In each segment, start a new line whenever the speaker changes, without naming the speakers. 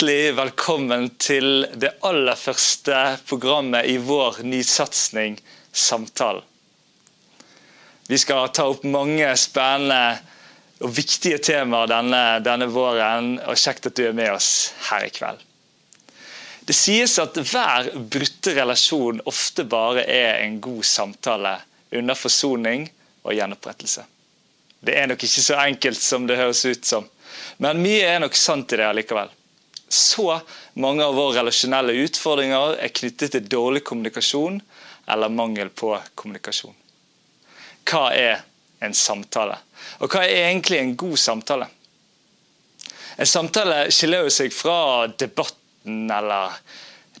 hjertelig velkommen til det aller første programmet i vår nysatsing Samtalen. Vi skal ta opp mange spennende og viktige temaer denne, denne våren, og kjekt at du er med oss her i kveld. Det sies at hver brutte relasjon ofte bare er en god samtale under forsoning og gjenopprettelse. Det er nok ikke så enkelt som det høres ut som, men mye er nok sant i det allikevel. Så mange av våre relasjonelle utfordringer er knyttet til dårlig kommunikasjon eller mangel på kommunikasjon. Hva er en samtale? Og hva er egentlig en god samtale? En samtale skiller jo seg fra debatten eller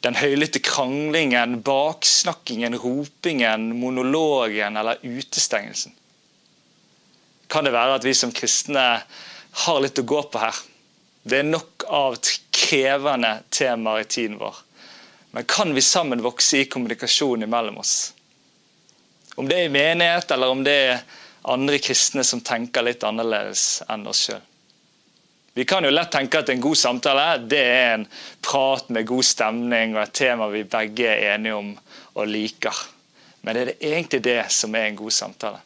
den høylytte kranglingen, baksnakkingen, ropingen, monologen eller utestengelsen. Kan det være at vi som kristne har litt å gå på her? Det er nok av krevende temaer i tiden vår. Men kan vi sammen vokse i kommunikasjon mellom oss? Om det er i menighet, eller om det er andre kristne som tenker litt annerledes enn oss sjøl. Vi kan jo lett tenke at en god samtale det er en prat med god stemning og et tema vi begge er enige om og liker. Men er det egentlig det som er en god samtale?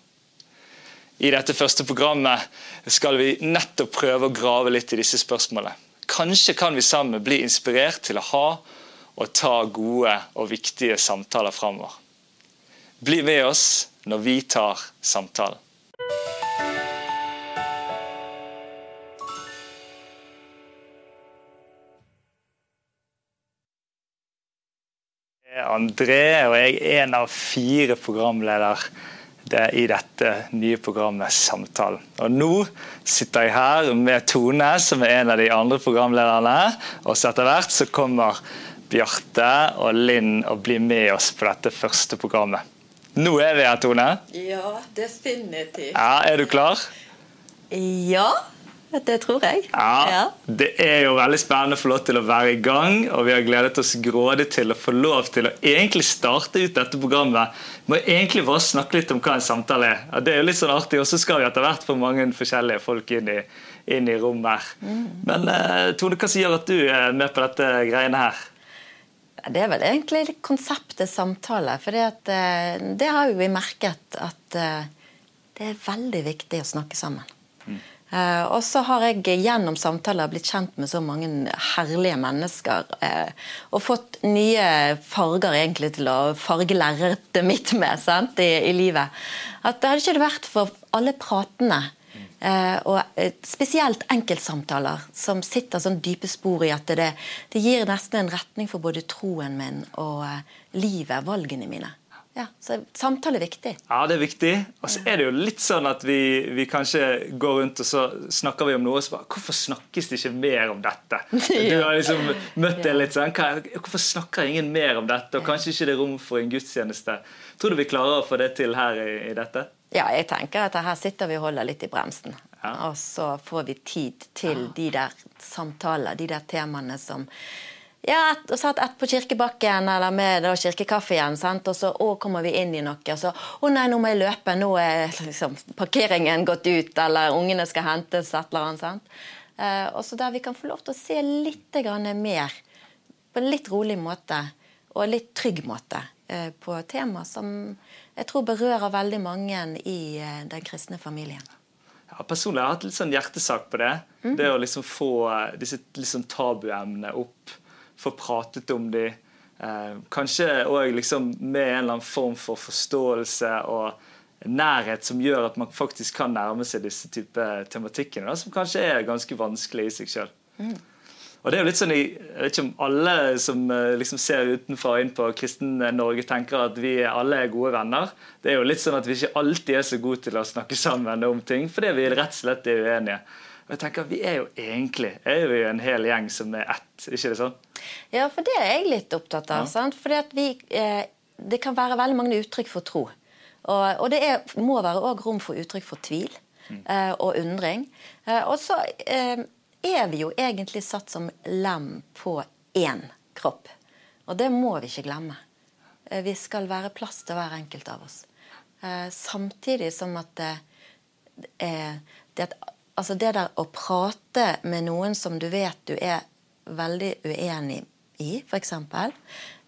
I dette første programmet skal vi nettopp prøve å grave litt i disse spørsmålene. Kanskje kan vi sammen bli inspirert til å ha og ta gode og viktige samtaler framover. Bli med oss når vi tar samtalen. André, og jeg er en av fire programledere det i dette nye programmet Samtalen. Og Nå sitter jeg her med Tone, som er en av de andre programlederne. Og så etter hvert så kommer Bjarte og Linn og blir med oss på dette første programmet. Nå er vi her, Tone.
Ja, definitivt.
Ja, Er du klar?
Ja, det tror jeg.
Ja,
Ja.
Det er jo veldig spennende å få lov til å være i gang, og vi har gledet oss grådig til å få lov til å egentlig starte ut dette programmet med å egentlig bare snakke litt om hva en samtale er. Ja, det er jo litt sånn artig, og så skal vi etter hvert få mange forskjellige folk inn i, inn i rommet her.
Mm.
Men eh, Tone, hva som gjør at du er med på dette greiene her?
Det er vel egentlig konseptet samtale. For det har jo vi merket at eh, det er veldig viktig å snakke sammen. Eh, og så har jeg gjennom samtaler blitt kjent med så mange herlige mennesker. eh, og fått nye farger egentlig til å farge lerretet mitt med sant, i, i livet. At det hadde ikke vært for alle pratene Eh, og spesielt enkeltsamtaler som sitter sånn dype spor i at det, det gir nesten en retning for både troen min og livet, valgene mine. Ja, så samtale er viktig.
Ja, det er viktig. Og så er det jo litt sånn at vi, vi kanskje går rundt og så snakker vi om noe og så bare Hvorfor snakkes det ikke mer om dette? Du har liksom møtt det litt sånn Hvorfor snakker ingen mer om dette? Og kanskje ikke det er rom for en gudstjeneste. Tror du vi klarer å få det til her i, i dette?
Ja, jeg tenker at her sitter vi og holder litt i bremsen.
Ja.
Og så får vi tid til de der samtaler, de der temaene som ja, et, og satt ett på kirkebakken eller med kirkekaffen, sant? og så å, kommer vi inn i noe. Og så å nei, nå må jeg løpe, nå er liksom, parkeringen gått ut, eller ungene skal hentes, et eller annet. sant? Eh, og så der vi kan få lov til å se litt grann mer på en litt rolig måte og en litt trygg måte eh, på tema som jeg tror berører veldig mange i eh, den kristne familien.
Ja, personlig har jeg hatt litt sånn hjertesak på det.
Mhm.
Det å liksom få eh, disse liksom tabuemnene opp. Få pratet om de. Eh, kanskje òg liksom med en eller annen form for forståelse og nærhet som gjør at man faktisk kan nærme seg disse type tematikkene, da, som kanskje er ganske vanskelig i seg sjøl.
Mhm.
Og det er jo litt sånn, Jeg vet ikke om alle som eh, liksom ser utenfra inn på kristen Norge, tenker at vi alle er gode venner. Det er jo litt sånn at vi ikke alltid er så gode til å snakke sammen om ting, fordi vi rett og slett er uenige. Og jeg tenker, Vi er jo egentlig er jo en hel gjeng som er ett, ikke det sånn?
Ja, for det er jeg litt opptatt av.
Ja.
sant? Fordi at vi, eh, Det kan være veldig mange uttrykk for tro. Og, og det er, må være òg rom for uttrykk for tvil eh, og undring. Eh, og så eh, er vi jo egentlig satt som lem på én kropp. Og det må vi ikke glemme. Eh, vi skal være plass til hver enkelt av oss. Eh, samtidig som at det, eh, det, at, altså det der å prate med noen som du vet du er veldig uenig i, f.eks.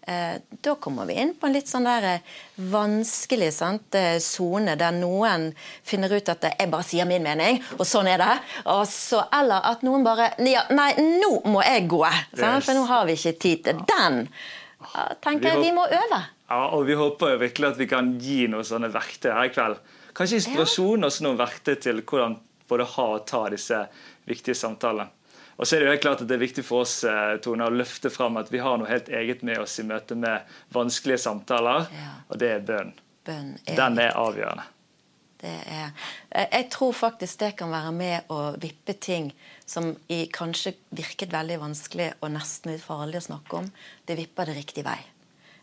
Eh, da kommer vi inn på en litt sånn der eh, vanskelig eh, sone, der noen finner ut at 'jeg bare sier min mening', og sånn er det. Så, eller at noen bare ja, 'Nei, nå må jeg gå', yes. for nå har vi ikke tid til den. tenker jeg vi må øve.
Ja, og Vi håper jo virkelig at vi kan gi noen sånne verktøy her i kveld. Kanskje inspirasjon og noen verktøy til hvordan både ha og ta disse viktige samtalene. Og så er det jo helt klart at det er viktig for oss eh, Tone, å løfte fram at vi har noe helt eget med oss i møte med vanskelige samtaler, ja. og det er bønn.
bønn
er Den er avgjørende.
Det er, jeg tror faktisk det kan være med å vippe ting som i kanskje virket veldig vanskelig og nesten litt farlig å snakke om. Det vipper det riktig vei.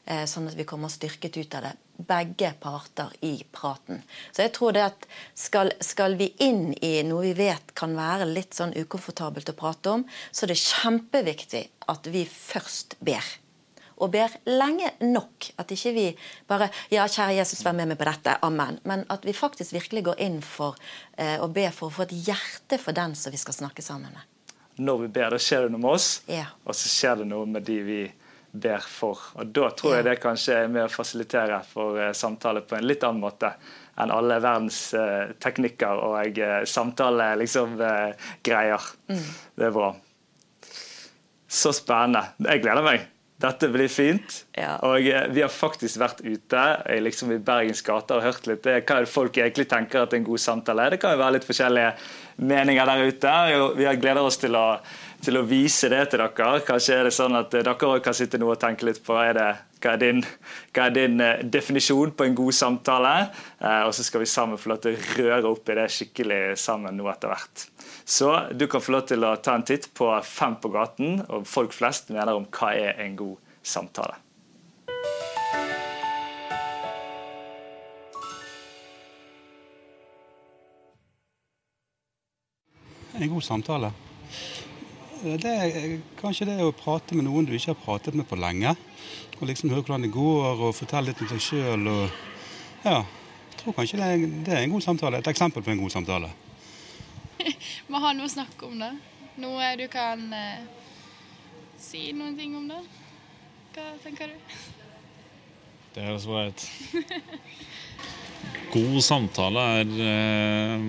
Eh, sånn at vi kommer styrket ut av det. Begge parter i praten. Så jeg tror det at skal, skal, vi inn i noe vi vet kan være litt sånn ukomfortabelt å prate om, så er det kjempeviktig at vi først ber. Og ber lenge nok. At ikke vi bare Ja, kjære Jesus, vær med meg på dette. Amen. Men at vi faktisk virkelig går inn for eh, å be for å få et hjerte for den som vi skal snakke sammen med.
Når vi ber, da skjer det noe med oss,
ja.
og så skjer det noe med de vi ber for. Og Da tror jeg det kanskje er med å fasilitere for uh, samtale på en litt annen måte enn alle verdens uh, teknikker og uh, samtalegreier. Liksom, greier. mm. Det er bra. Så spennende. Jeg gleder meg. Dette blir fint.
Ja.
Og vi har faktisk vært ute liksom i Bergens gater og hørt litt hva folk egentlig tenker at en god samtale er. Det kan jo være litt forskjellige meninger der ute. Vi gleder oss til å til å vise det til dere. Kanskje er det sånn at dere òg kan sitte nå og tenke litt på er det, hva er din, hva er din uh, definisjon på en god samtale. Uh, og så skal vi sammen få lov til å røre opp i det skikkelig sammen nå etter hvert. Så du kan få lov til å ta en titt på Fem på gaten, og folk flest mener om hva er en god samtale.
En god samtale det er kanskje det å prate med noen du ikke har pratet med på lenge. Og liksom høre hvordan det går, og fortelle litt om seg sjøl. Ja, jeg tror kanskje det er, det er, en god samtale. Et eksempel på en god samtale.
Må ha noe å snakke om, da. Noe du kan eh, si noen ting om, da. Hva tenker du?
Det høres bra ut. God samtale er eh,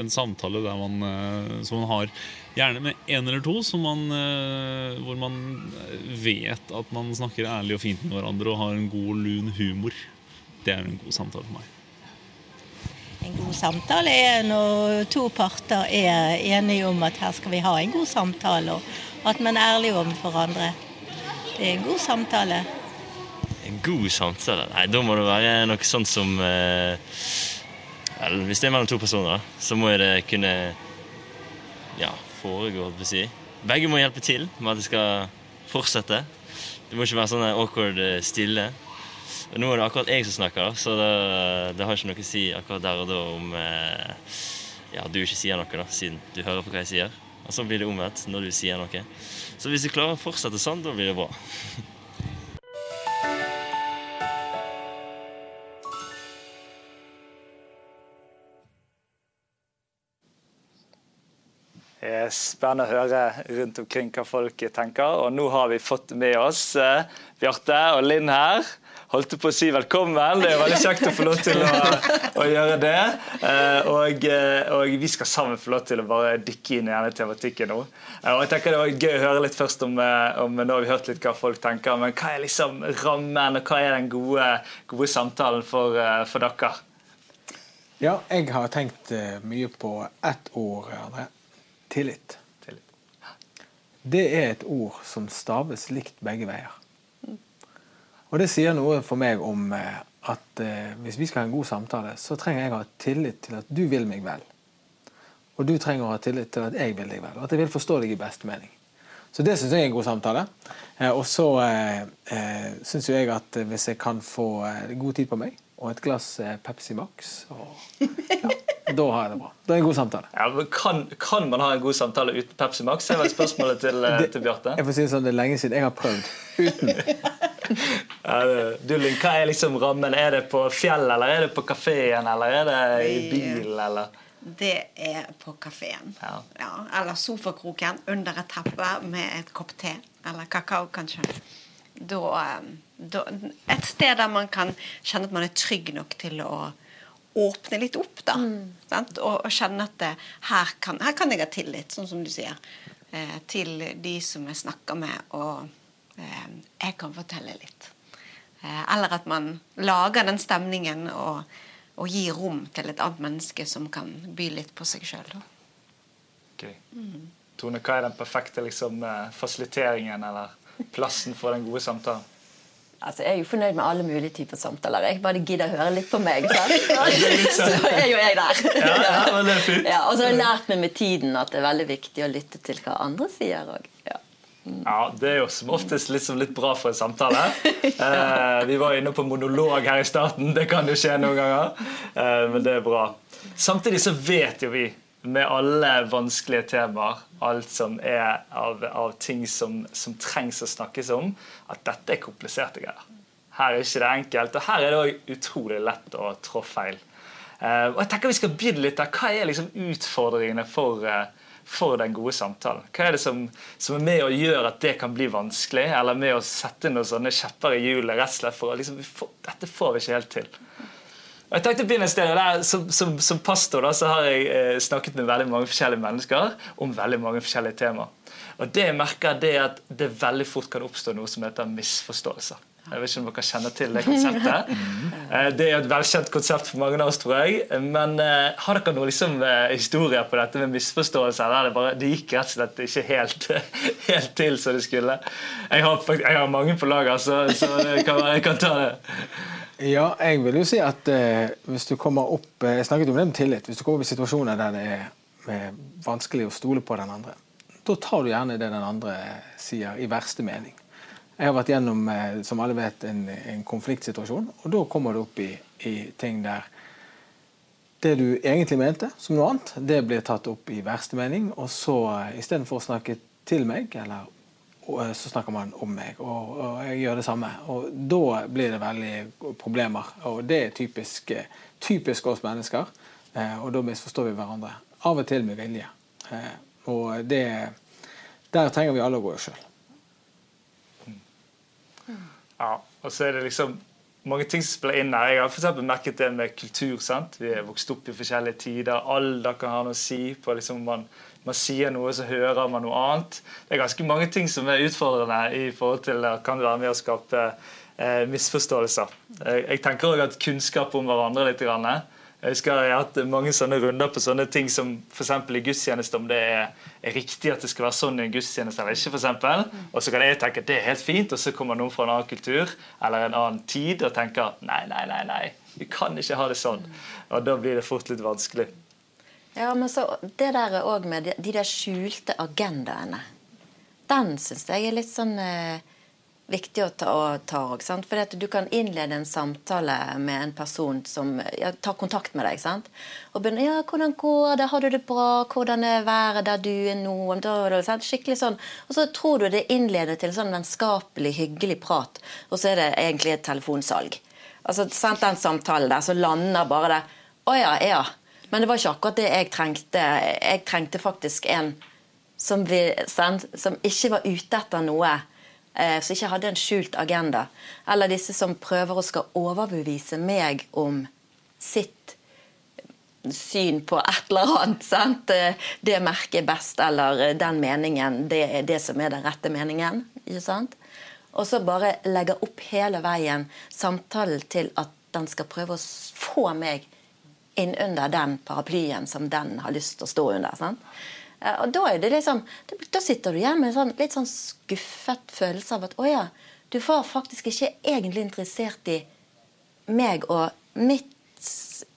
en samtale der man, eh, som man har Gjerne med en eller to man, eh, hvor man vet at man snakker ærlig og fint med hverandre og har en god, lun humor. Det er en god samtale for meg.
En god samtale er når to parter er enige om at her skal vi ha en god samtale, og at man er ærlig overfor hverandre. Det er en god samtale.
En god samtale? Nei, da må det være noe sånt som eh, hvis det er mellom to personer, så må det kunne ja, foregår. si. Begge må hjelpe til med at det skal fortsette. Det må ikke være sånn awkward eh, stille. Nå er det akkurat jeg som snakker, så det, det har ikke noe å si akkurat der og da om eh, ja, du ikke sier noe, da, siden du hører på hva jeg sier. Og så blir det omvendt når du sier noe. Så hvis du klarer å fortsette sånn, da blir det bra.
spennende å høre rundt omkring hva folk tenker. Og nå har vi fått med oss eh, Bjarte og Linn her. Holdt på å si velkommen. Det er veldig kjekt å få lov til å, å gjøre det. Eh, og, eh, og, vi skal sammen få lov til å bare dykke inn i denne tematikken nå. Eh, og jeg tenker Det var gøy å høre litt først om, eh, om Nå har vi hørt litt hva folk tenker, men hva er liksom rammen, og hva er den gode, gode samtalen for, eh, for dere?
Ja, jeg har tenkt mye på ett ord, André. Tillit. Tillit. Det er et ord som staves likt begge veier. Og det sier noe for meg om eh, at eh, hvis vi skal ha en god samtale, så trenger jeg å ha tillit til at du vil meg vel. Og du trenger å ha tillit til at jeg vil deg vel, og at jeg vil forstå deg i beste mening. Så det syns jeg er en god samtale. Eh, og så eh, syns jeg at hvis jeg kan få god tid på meg, og et glass Pepsi Max og, ja, Da har jeg det bra. Det er en god samtale.
Ja, men kan, kan, man ha en god samtale uten Pepsi Max? Det er vel spørsmålet til, det, til Bjarte.
Jeg får si det sånn, det er lenge siden jeg har prøvd uten.
ja, Dulling, hva er liksom rammen? Er det på fjellet, eller er det på kafeen, eller er det i bil, eller?
det er på kafeen.
Ja.
eller sofakroken under et teppe med et kopp te. Eller kakao, kanskje. Da, eh, da, et sted der man kan kjenne at man er trygg nok til å åpne litt opp. da, sant? Og, og kjenne at det, her, kan, her kan jeg ha tillit, sånn som du sier, eh, til de som jeg snakker med, og eh, jeg kan fortelle litt. Eh, eller at man lager den stemningen og, og gir rom til et annet menneske som kan by litt på seg sjøl.
Gøy. Tone, hva er den perfekte liksom, eh, fasiliteringen eller plassen for den gode samtalen?
Altså, Jeg er jo fornøyd med alle mulige typer samtaler. Jeg bare gidder å høre litt på meg. Så, Så er jo jeg der.
Ja, ja, men det er fint.
Ja, og så har jeg lært meg med tiden at det er veldig viktig å lytte til hva andre sier òg. Ja.
Ja, Det er jo som oftest liksom litt bra for en samtale. Eh, vi var inne på monolog her i starten. Det kan jo skje noen ganger. Eh, men det er bra. Samtidig så vet jo vi med alle vanskelige temaer, alt som er av, av ting som, som trengs å snakkes om, at dette er kompliserte greier. Her er ikke det enkelt, og her er det også utrolig lett å trå feil. Uh, og jeg tenker Vi skal begynne litt der. Hva er liksom utfordringene for, uh, for den gode samtalen? Hva er det som, som er med å gjøre at det kan bli vanskelig, eller med å sette noen sånne kjepper i hjulet? rett og slett for å liksom, Dette får vi ikke helt til. Jeg tenkte å begynne et sted, der, som, som, som pastor da, så har jeg eh, snakket med veldig mange forskjellige mennesker om veldig mange forskjellige temaer. Og det jeg merker det er at det veldig fort kan oppstå noe som heter misforståelser. Jeg vet ikke om dere kjenner til det konseptet. Eh, Det er et velkjent konsept for mange av oss, tror jeg. Men eh, har dere noen liksom, historier på dette med misforståelser? Det, bare, det gikk rett og slett ikke helt, helt til som det skulle. Jeg har, jeg har mange på lager, så, så jeg kan jeg kan ta det.
Ja, jeg vil jo si at eh, hvis du kommer opp eh, Jeg snakket om det med tillit. Hvis du kommer opp i situasjoner der det er eh, vanskelig å stole på den andre, da tar du gjerne det den andre sier, i verste mening. Jeg har vært gjennom, eh, som alle vet, en, en konfliktsituasjon, og da kommer du opp i, i ting der det du egentlig mente som noe annet, det blir tatt opp i verste mening, og så eh, istedenfor å snakke til meg, eller eh, så snakker man om meg, og, og jeg gjør det samme. Og da blir det veldig problemer. Og det er typisk, eh, typisk oss mennesker. Eh, og da misforstår vi hverandre. Av og til med vilje. Eh, og det Der trenger vi alle å gå oss sjøl.
Ja, og så er det liksom mange ting som spiller inn her. Jeg har for merket det med kultur. sant? Vi er vokst opp i forskjellige tider. Alder kan ha noe å si. på liksom man, man sier noe, så hører man noe annet. Det er ganske mange ting som er utfordrende i forhold til det kan være med å skape eh, misforståelser. Jeg, jeg tenker også at kunnskap om hverandre litt. Grann, jeg husker jeg har hatt mange sånne runder på sånne ting som f.eks. i gudstjeneste, om det er, er riktig at det skal være sånn i en gudstjeneste eller ikke. Eksempel. og så kan jeg tenke at det er helt fint, og så kommer noen fra en annen kultur eller en annen tid og tenker nei, nei, nei, nei, vi kan ikke ha det sånn. Og da blir det fort litt vanskelig.
Ja, men så det der òg med de, de der skjulte agendaene. Den syns jeg er litt sånn eh, viktig å ta, å. For du kan innlede en samtale med en person som ja, tar kontakt med deg. sant? Og begynner ja, 'Hvordan går det? Har du det bra? Hvordan er været der du er nå?' Da? Skikkelig sånn. Og så tror du det innleder til sånn vennskapelig, hyggelig prat, og så er det egentlig et telefonsalg. Altså, sant, Den samtalen der, så lander bare det 'Å ja, ja'. Men det var ikke akkurat det jeg trengte. Jeg trengte faktisk en som, vi, som ikke var ute etter noe. Eh, som ikke hadde en skjult agenda. Eller disse som prøver å skal overbevise meg om sitt syn på et eller annet. Sant? Det merket er best, eller den meningen, det er det som er den rette meningen. Ikke sant? Og så bare legge opp hele veien samtalen til at den skal prøve å få meg inn under den paraplyen som den har lyst til å stå under. Sant? Eh, Og da, liksom, da sitter du igjen med en sånn, litt sånn skuffet følelse av at å ja, du var faktisk ikke egentlig interessert i meg og mitt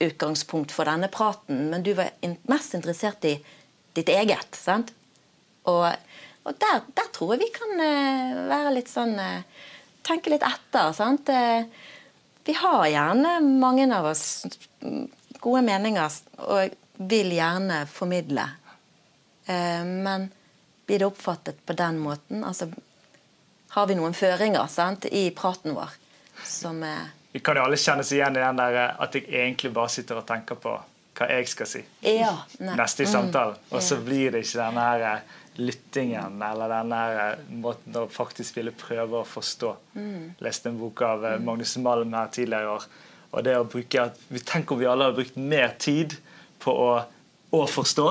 utgangspunkt for denne praten, men du var mest interessert i ditt eget. sant? Og, og der, der tror jeg vi kan eh, være litt sånn eh, Tenke litt etter. sant? Vi har gjerne, mange av oss, gode meninger og vil gjerne formidle. Eh, men blir det oppfattet på den måten? Altså, har vi noen føringer sant, i praten vår som er
Vi kan jo alle kjenne oss igjen i den der eh, at jeg egentlig bare sitter og tenker på hva jeg skal si
Ja,
neste i
Mm.
samtalen. Og så blir det ikke denne her eh, lyttingen eller denne her eh, måten å faktisk ville prøve å forstå.
Mm.
Leste en bok av Magnus Malm her tidligere i år. Og det å bruke at, vi Tenk om vi alle hadde brukt mer tid på å, å forstå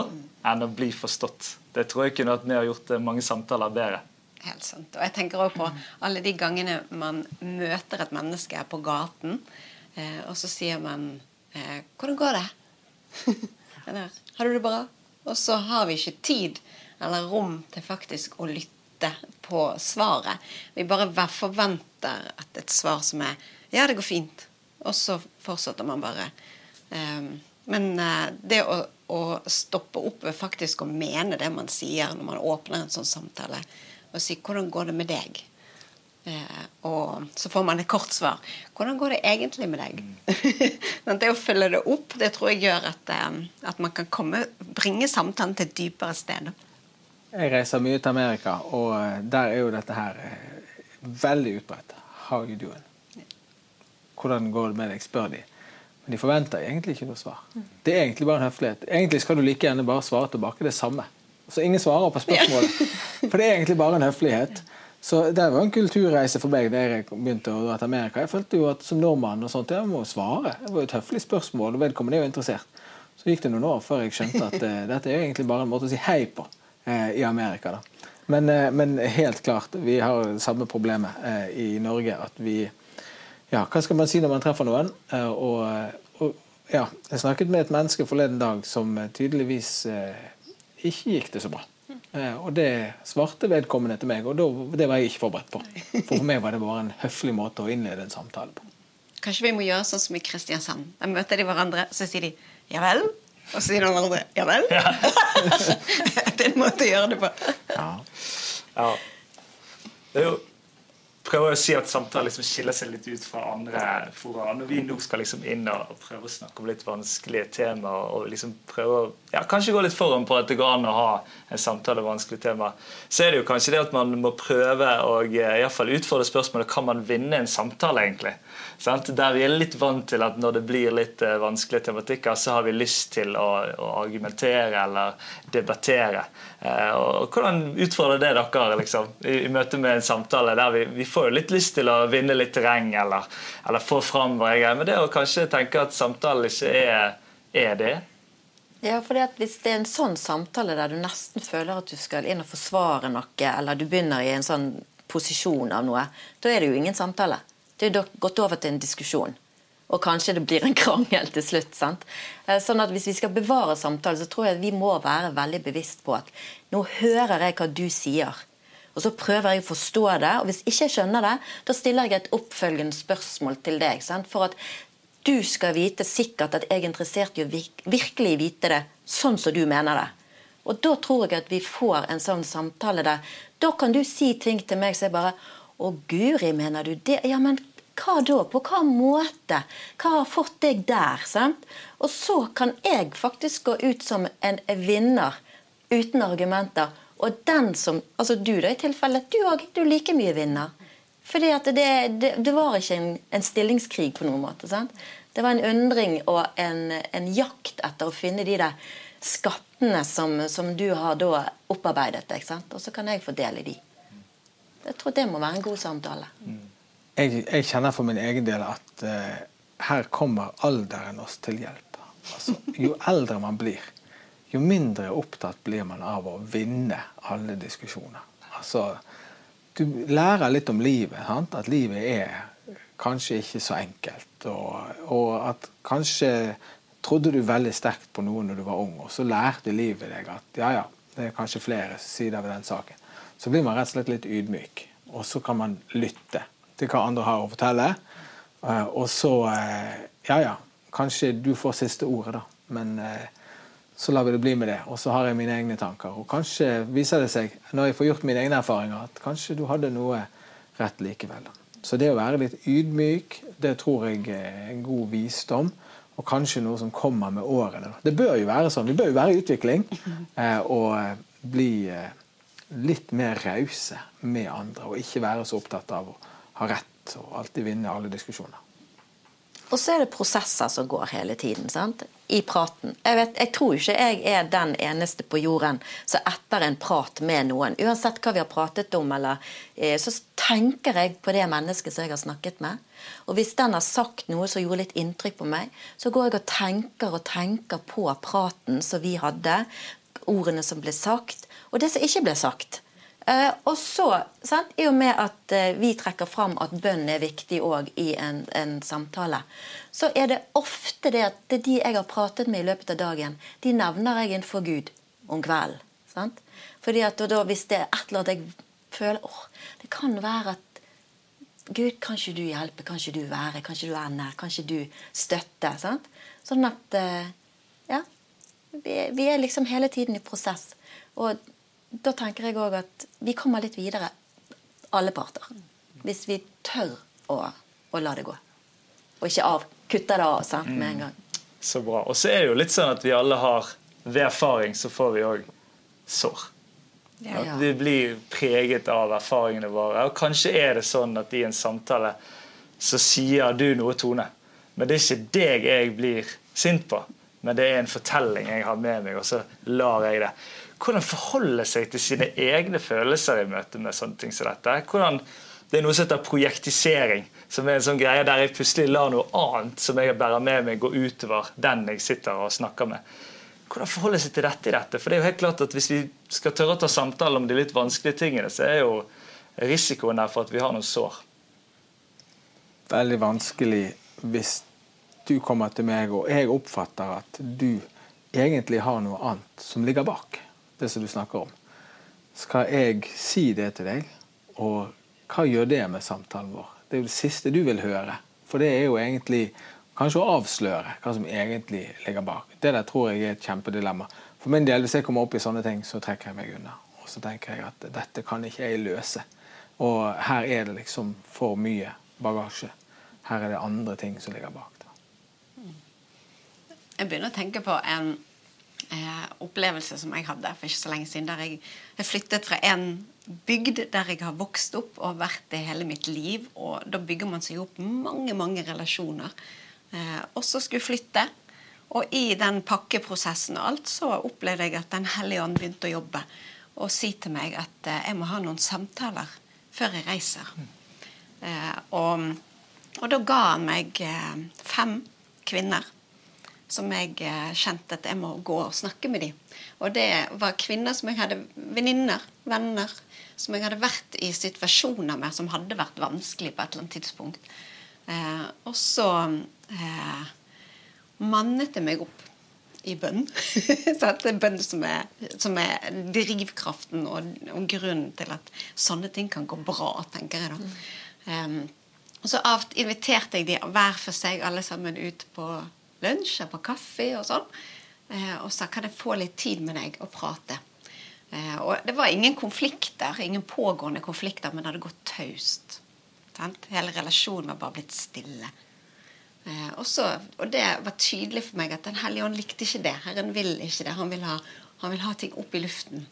enn å bli forstått. Det tror jeg kunne at med og gjort eh, mange samtaler bedre.
Helt sant. Og jeg tenker også på alle de gangene man møter et menneske på gaten, eh, og så sier man eh, 'Hvordan går det?' Eller 'Har du det bra?' Og så har vi ikke tid eller rom til faktisk å lytte på svaret. Vi bare forventer at et svar som er 'Ja, det går fint', og så fortsetter man bare. Um, men eh, det å, å stoppe opp ved faktisk å mene det man sier når man åpner en sånn samtale, og si 'hvordan går det med deg'? Eh, og så får man et kort svar. 'Hvordan går det egentlig med deg?' Men det å følge det opp, det tror jeg gjør at, eh, at man kan komme, bringe samtalen til et dypere sted.
Jeg reiser mye til Amerika, og der er jo dette her veldig utbredt. How you doing? Hvordan går det med deg, spør de. Men de forventer egentlig ikke noe svar. Det er egentlig bare en høflighet. Egentlig skal du like gjerne bare svare tilbake det samme. Så ingen svarer på spørsmålet. For det er egentlig bare en høflighet. Så det var en kulturreise for meg da jeg begynte å dra til Amerika. Jeg følte jo at som nordmann og sånt, jeg må svare. Det var jo et høflig spørsmål, og vedkommende er jo interessert. Så gikk det noen år før jeg skjønte at uh, dette er egentlig bare en måte å si hei på uh, i Amerika. da. Men, eh, men helt klart, vi har det samme problemet eh, i Norge. At vi Ja, hva skal man si når man treffer noen? Eh, og, og ja, jeg snakket med et menneske forleden dag som eh, tydeligvis eh, ikke gikk det så bra. Eh, og det svarte vedkommende til meg, og da, det var jeg ikke forberedt på. For for meg var det bare en høflig måte å innlede en samtale på.
Kanskje vi må gjøre sånn som i Kristiansand. Da møter de hverandre, så sier de 'ja vel', og så sier de hverandre 'ja vel'. det er en måte å gjøre det på.
ja. Ja. Det er jo prøver å si at samtalen liksom skiller seg litt ut fra andre fora. Når vi nå skal liksom inn og prøve å snakke om litt vanskelige temaer og liksom prøve å ja, kanskje gå litt foran på at det går an å ha en samtale om vanskelige temaer, så er det jo kanskje det at man må prøve å eh, i hvert fall utfordre spørsmålet kan man vinne en samtale, egentlig. Sant? Der vi er litt vant til at når det blir litt uh, vanskelige tematikker, så har vi lyst til å, å argumentere eller debattere. Eh, og Hvordan utfordrer det dere liksom, i, i møte med en samtale der vi, vi får jo litt lyst til å vinne litt terreng eller, eller få fram hva jeg er. men det å kanskje tenke at samtalen ikke er, er det.
Ja, fordi at Hvis det er en sånn samtale der du nesten føler at du skal inn og forsvare noe, eller du begynner i en sånn posisjon av noe, da er det jo ingen samtale. Det er jo gått over til en diskusjon. Og kanskje det blir en krangel til slutt. sant? Eh, Sånn at Hvis vi skal bevare samtalen, så tror jeg vi må være veldig bevisst på at nå hører jeg hva du sier. Og så prøver jeg å forstå det, og hvis ikke jeg skjønner det, da stiller jeg et oppfølgende spørsmål til deg. Sant? For at du skal vite sikkert at jeg er interessert i å virkelig vite det sånn som du mener det. Og da tror jeg at vi får en sånn samtale der Da kan du si ting til meg som jeg bare Å, guri, mener du det? Ja, men hva da? På hva måte? Hva har fått deg der? Sant? Og så kan jeg faktisk gå ut som en vinner uten argumenter. Og den som Altså du, da, i tilfelle. Du òg. Du er like mye vinner. At det, det, det var ikke en, en stillingskrig på noen måte. sant? Det var en undring og en, en jakt etter å finne de der skattene som, som du har da opparbeidet deg. sant? Og så kan jeg få del i de. Jeg tror det må være en god samtale.
Jeg, jeg kjenner for min egen del at uh, her kommer alderen oss til hjelp. Altså, jo eldre man blir, jo mindre opptatt blir man av å vinne alle diskusjoner. Altså, du lærer litt om livet. Sant? At livet er kanskje ikke så enkelt. Og, og at kanskje trodde du veldig sterkt på noe når du var ung, og så lærte livet deg at ja, ja, det er kanskje flere sider ved den saken. Så blir man rett og slett litt ydmyk, og så kan man lytte til hva andre har å fortelle. Eh, Og så eh, Ja, ja, kanskje du får siste ordet, da. Men eh, så lar vi det bli med det. Og så har jeg mine egne tanker. Og kanskje viser det seg, når jeg får gjort mine egne erfaringer, at kanskje du hadde noe rett likevel. Så det å være litt ydmyk, det tror jeg er en god visdom. Og kanskje noe som kommer med årene. Det bør jo være sånn. Vi bør jo være i utvikling. eh, Og eh, bli eh, litt mer rause med andre. Og ikke være så opptatt av å ha rett og alltid vinne alle diskusjoner.
Og så er det prosesser som går hele tiden. sant? I praten. Jeg, vet, jeg tror ikke jeg er den eneste på jorden som etter en prat med noen, uansett hva vi har pratet om, eller, eh, så tenker jeg på det mennesket som jeg har snakket med. Og hvis den har sagt noe som gjorde litt inntrykk på meg, så går jeg og tenker og tenker på praten som vi hadde, ordene som ble sagt, og det som ikke ble sagt. Eh, og så, sant, I og med at eh, vi trekker fram at bønn er viktig òg i en, en, samtale, så er det ofte det at det de jeg har pratet med i løpet av dagen, de nevner jeg innenfor Gud om kvelden. Fordi at da, Hvis det er et eller annet jeg føler åh, Det kan være at Gud, kan ikke du hjelpe? Kan ikke du være? Kan ikke du være nær? Kan ikke du støtte? Sant? Sånn at eh, Ja. Vi, vi er liksom hele tiden i prosess. Og da tenker jeg òg at vi kommer litt videre, alle parter. Hvis vi tør å, å la det gå. Og ikke av, kutter det av sant, med en gang.
Så bra. Og så er det jo litt sånn at vi alle har Ved erfaring så får vi òg sår.
Ja.
At vi blir preget av erfaringene våre. Og kanskje er det sånn at i en samtale så sier du noe, Tone. Men det er ikke deg jeg blir sint på. Men det er en fortelling jeg har med meg, og så lar jeg det hvordan forholde seg til sine egne følelser i møte med sånne ting som dette. Hvordan, det er noe som heter projektisering, som er en sånn greie der jeg plutselig lar noe annet som jeg bærer med meg, gå utover den jeg sitter og snakker med. Hvordan forholde seg til dette i dette? For det er jo helt klart at Hvis vi skal tørre å ta samtale om de litt vanskelige tingene, så er jo risikoen der for at vi har noen sår.
Veldig vanskelig hvis du kommer til meg og jeg oppfatter at du egentlig har noe annet som ligger bak det som du snakker om, skal jeg si det til deg? Og hva gjør det med samtalen vår? Det er jo det siste du vil høre. For det er jo egentlig kanskje å avsløre hva som egentlig ligger bak. Det der tror jeg er et kjempedilemma. For min del, hvis jeg kommer opp i sånne ting, så trekker jeg meg unna. Og så tenker jeg at dette kan ikke jeg løse. Og her er det liksom for mye bagasje. Her er det andre ting som ligger bak. Da.
Jeg begynner å tenke på en eh, opplevelse som jeg hadde for ikke så lenge siden. Der jeg, jeg flyttet fra en bygd der jeg har vokst opp og vært det hele mitt liv. Og da bygger man seg opp mange, mange relasjoner. Eh, og så skulle flytte. Og i den pakkeprosessen og alt, så opplevde jeg at Den hellige ånd begynte å jobbe og si til meg at eh, jeg må ha noen samtaler før jeg reiser. Eh, og, og, da ga han meg eh, fem kvinner som jeg eh, kjente at jeg må gå og snakke med dem. Og det var kvinner som jeg hadde venninner, venner, som jeg hadde vært i situasjoner med som hadde vært vanskelig på et eller annet tidspunkt. Eh, og så eh, mannet jeg meg opp i bønn. så det er bønn som er, som er drivkraften og, og, grunnen til at sånne ting kan gå bra, tenker jeg da. Um, og så inviterte jeg de hver for seg alle sammen ut på lunsj på kaffe og sånn. Eh, og sa kan jeg få litt tid med deg og prate. Eh, og det var ingen konflikter, ingen pågående konflikter, men det hadde gått taust. Hele relasjonen var bare blitt stille. Eh, og, og, det var tydelig for meg at Den hellige ånd likte ikke det. Herren vil ikke det. Han vil ha, han vil ha ting opp i luften.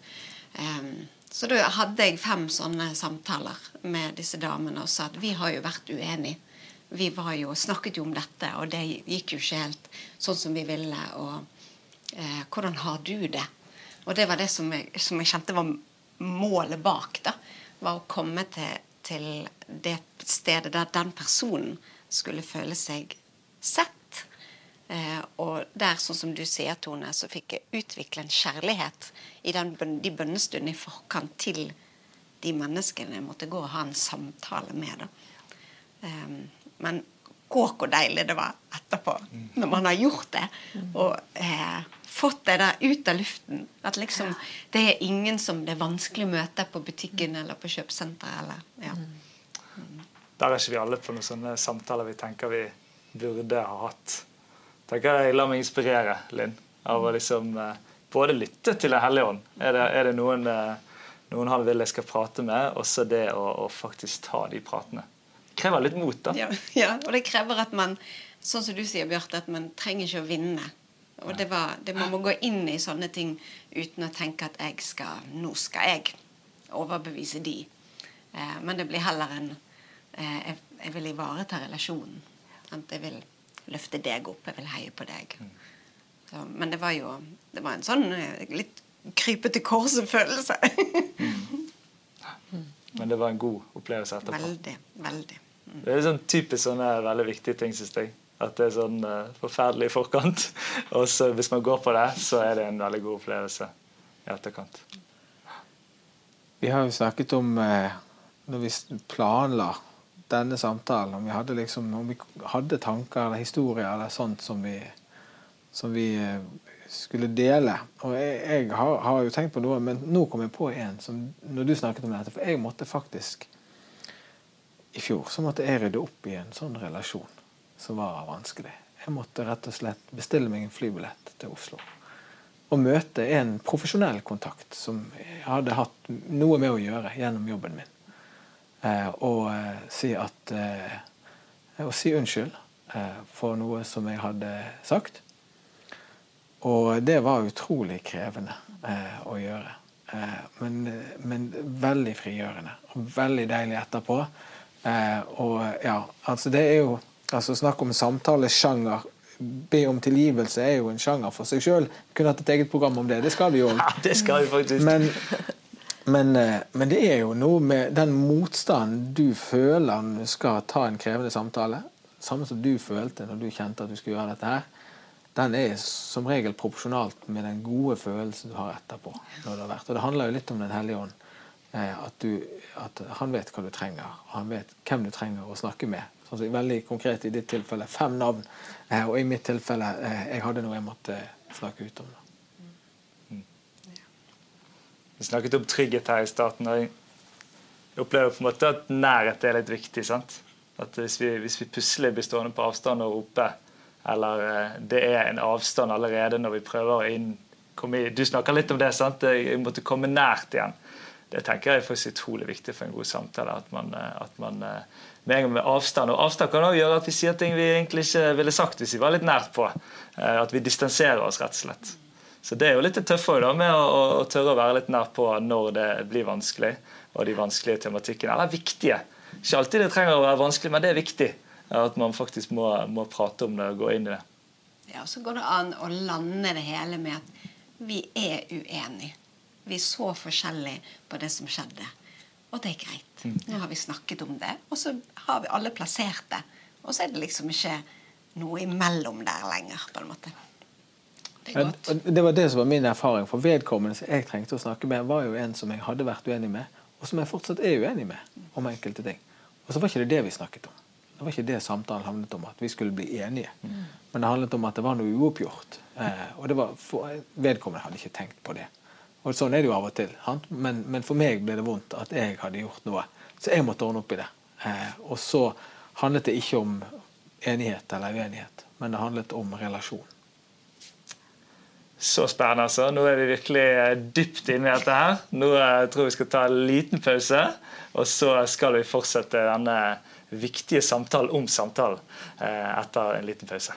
så da hadde jeg fem sånne samtaler med disse damene og sa at vi har jo vært uenige vi jo, snakket jo om dette, og det gikk jo ikke helt sånn som vi ville. Og eh, hvordan har du det? Og det var det som jeg, som jeg, kjente var målet bak. da, Var å komme til, til det stedet der den personen skulle føle seg sett. Eh, og der, sånn som du sier, Tone, så fikk jeg utvikle en kjærlighet i den, de bønnestundene i forkant til de menneskene jeg måtte gå og ha en samtale med. da. Um, men gå hvor deilig det var etterpå, når man har gjort det. Og eh, fått det der ut av luften. At liksom det er ingen som det er vanskelig å møte på butikken eller på kjøpesenteret. Eller, ja.
Mm. Der er ikke vi alle på noen sånne samtaler vi tenker vi burde ha hatt. tenker Jeg lar meg inspirere, Linn, av å liksom eh, både lytte til Den hellige ånd. Er det, er det noen, eh, noen han vil jeg skal prate med, og så det å, å faktisk ta de pratene krever litt mot. da.
Ja, ja, og det krever at man sånn som du sier, Bjarte, at man trenger ikke å vinne. Og det var, det, Man må gå inn i sånne ting uten å tenke at jeg skal, nå skal jeg overbevise de. Eh, men det blir heller en eh, jeg, jeg, vil ivareta relasjonen. At Jeg vil løfte deg opp, jeg vil heie på deg. Så, men det var jo det var en sånn eh, litt krypete korset-følelse.
Men det var en god opplevelse etterpå.
veldig. Veldig.
Det er sånn typisk sånne veldig viktige ting, syns jeg. At det er sånn uh, forferdelig i forkant. Og så hvis man går på det, så er det en veldig god opplevelse i etterkant.
Vi har jo snakket om eh, når vi planla denne samtalen, om vi hadde, liksom, om vi hadde tanker eller historier eller sånt som vi, som vi eh, skulle dele. Og jeg, jeg har, har jo tenkt på noe, men nå kom jeg på en som når du snakket om dette. For jeg måtte faktisk I fjor så måtte jeg rydde opp i en sånn relasjon som var vanskelig. Jeg måtte rett og slett bestille meg en flybillett til Oslo. Og møte en profesjonell kontakt som jeg hadde hatt noe med å gjøre gjennom jobben min. Eh, og eh, si at eh, Og si unnskyld eh, for noe som jeg hadde sagt. Og det var utrolig krevende eh, å gjøre. Eh, men, men veldig frigjørende. Og veldig deilig etterpå. Eh, og ja, altså det er jo altså Snakk om samtalesjanger. Be om tilgivelse er jo en sjanger for seg sjøl. Kunne hatt et eget program om det. Det skal vi jo.
Ja, det skal vi faktisk.
Men, men, eh, men det er jo noe med den motstanden du føler når du skal ta en krevende samtale. Samme som du følte når du kjente at du skulle gjøre dette her. Den er som regel proporsjonalt med den gode følelsen du har etterpå. når det har vært. Og det handler jo litt om Den hellige ånd. Eh, At, du, at han vet hva du trenger, han vet hvem du trenger å snakke med. Sånn som veldig konkret i ditt tilfelle fem navn. eh, Og i mitt tilfelle eh, jeg hadde noe jeg måtte snakke ut om. da.
Vi snakket om trygghet her i starten. og Jeg opplever på en måte at nærhet er litt viktig. sant? At Hvis vi, hvis vi plutselig blir stående på avstand og rope, eller det er en avstand allerede når vi prøver å inn, i Du snakker litt om det, sant? Jeg måtte komme nært igjen. Det tenker jeg er faktisk utrolig viktig for en god samtale. At man, eh, at man eh, med med avstand Og avstand kan også gjøre at vi sier ting vi egentlig ikke ville sagt hvis vi var litt nært på. Eh, At vi distanserer oss, rett og slett. Så det er jo litt tøffere da, med å, å, å tørre å være litt nær på når det blir vanskelig, og de vanskelige tematikkene. Eller viktige. Ikke alltid det trenger å være vanskelig, men det er viktig. At man faktisk må, må prate om det og gå inn i det.
Ja, og Så går det an å lande det hele med at vi er uenige. Vi så forskjellige på det som skjedde. Og det er greit. Nå har vi snakket om det, og så har vi alle plassert det. Og så er det liksom ikke noe imellom der lenger, på en måte. Det
Det var det som var min erfaring. For vedkommende som jeg trengte å snakke med, var jo en som jeg hadde vært uenig med, og som jeg fortsatt er uenig med om enkelte ting. Og så var ikke det det vi snakket om. Det var ikke det samtalen handlet om, at vi skulle bli enige. Men det handlet om at det var noe uoppgjort. Eh, og det var for, vedkommende hadde ikke tenkt på det. Og sånn er det jo av og til. Men, men for meg ble det vondt at jeg hadde gjort noe. Så jeg måtte ordne opp i det. Eh, og så handlet det ikke om enighet eller uenighet, men det handlet om relasjon.
Så spennende. altså. Nå er vi virkelig eh, dypt inne i dette her. Nå eh, tror jeg vi skal ta en liten pause, og så skal vi fortsette denne viktige samtalen om samtalen etter en liten pause.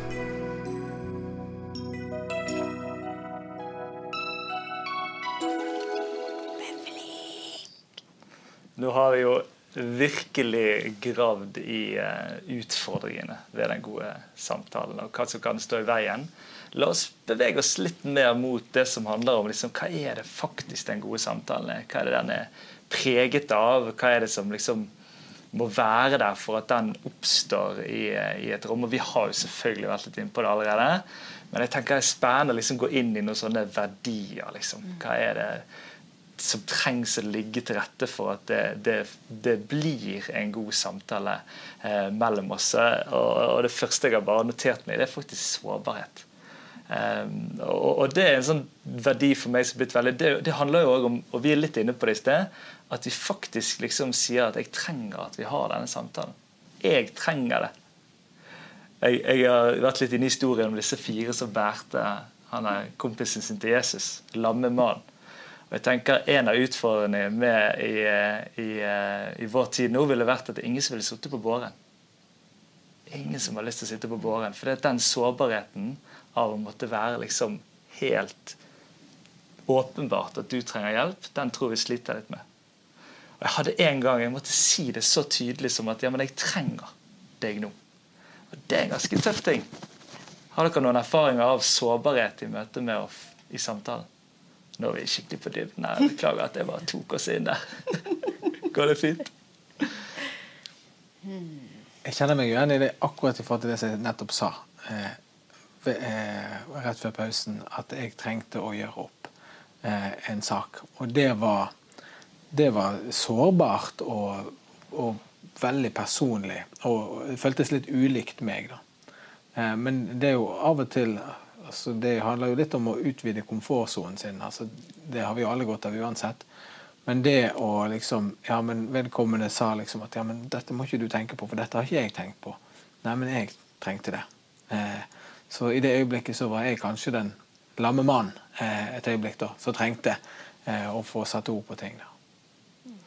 Nå har vi jo virkelig gravd i eh, utfordringene ved den gode samtalen, og hva som kan stå i veien. La oss bevege oss litt mer mot det som handler om liksom, hva er det faktisk den gode samtalen er. Hva er det den er preget av? Hva er det som liksom må være der for at den oppstår i, i et rom? Og vi har jo selvfølgelig vært litt inne på det allerede. Men jeg tenker det er spennende å liksom gå inn i noen sånne verdier. Liksom. Hva er det som trengs å ligge til rette for at det, det, det blir en god samtale eh, mellom oss. Og, og det første jeg har bare notert meg, det er faktisk sårbarhet. Um, og, og det er en sånn verdi for meg som har blitt veldig det, det handler jo også om, og vi er litt inne på det i sted, at vi faktisk liksom sier at jeg trenger at vi har denne samtalen. Jeg trenger det. Jeg, jeg har vært litt inne i historien om disse fire som bærte Han er kompisen sin til Jesus. Lammemannen. Og jeg tenker En av utfordringene med i, i, i, vår tid nå ville vært at det er ingen som ville sittet på båren. Ingen som har lyst til å sitte på båren. For det er den sårbarheten av å måtte være liksom helt åpenbart at du trenger hjelp, den tror vi sliter litt med. Og Jeg hadde en gang jeg måtte si det så tydelig som at ja, men jeg trenger deg nå. Og Det er en ganske tøff ting. Har dere noen erfaringer av sårbarhet i møte med oss i samtalen? Nå er vi skikkelig på dybden her. Beklager at jeg bare tok oss inn der. Går det fint?
Jeg kjenner meg igjen i det akkurat i forhold til det jeg nettopp sa. Eh, eh, rett før pausen at jeg trengte å gjøre opp eh, en sak. Og det var, det var sårbart og, og, veldig personlig. Og det føltes litt ulikt meg, da. Eh, men det er jo av og til Altså, det handler jo litt om å utvide komfortsonen sin. Altså, det har vi alle godt av uansett. Men det å liksom Ja, men vedkommende sa liksom at ja, men dette må ikke du tenke på, for dette har ikke jeg tenkt på. Nei, men jeg trengte det. Eh, så i det øyeblikket så var jeg kanskje den lamme mannen eh, et øyeblikk da, som trengte eh, å få satt ord på ting. da.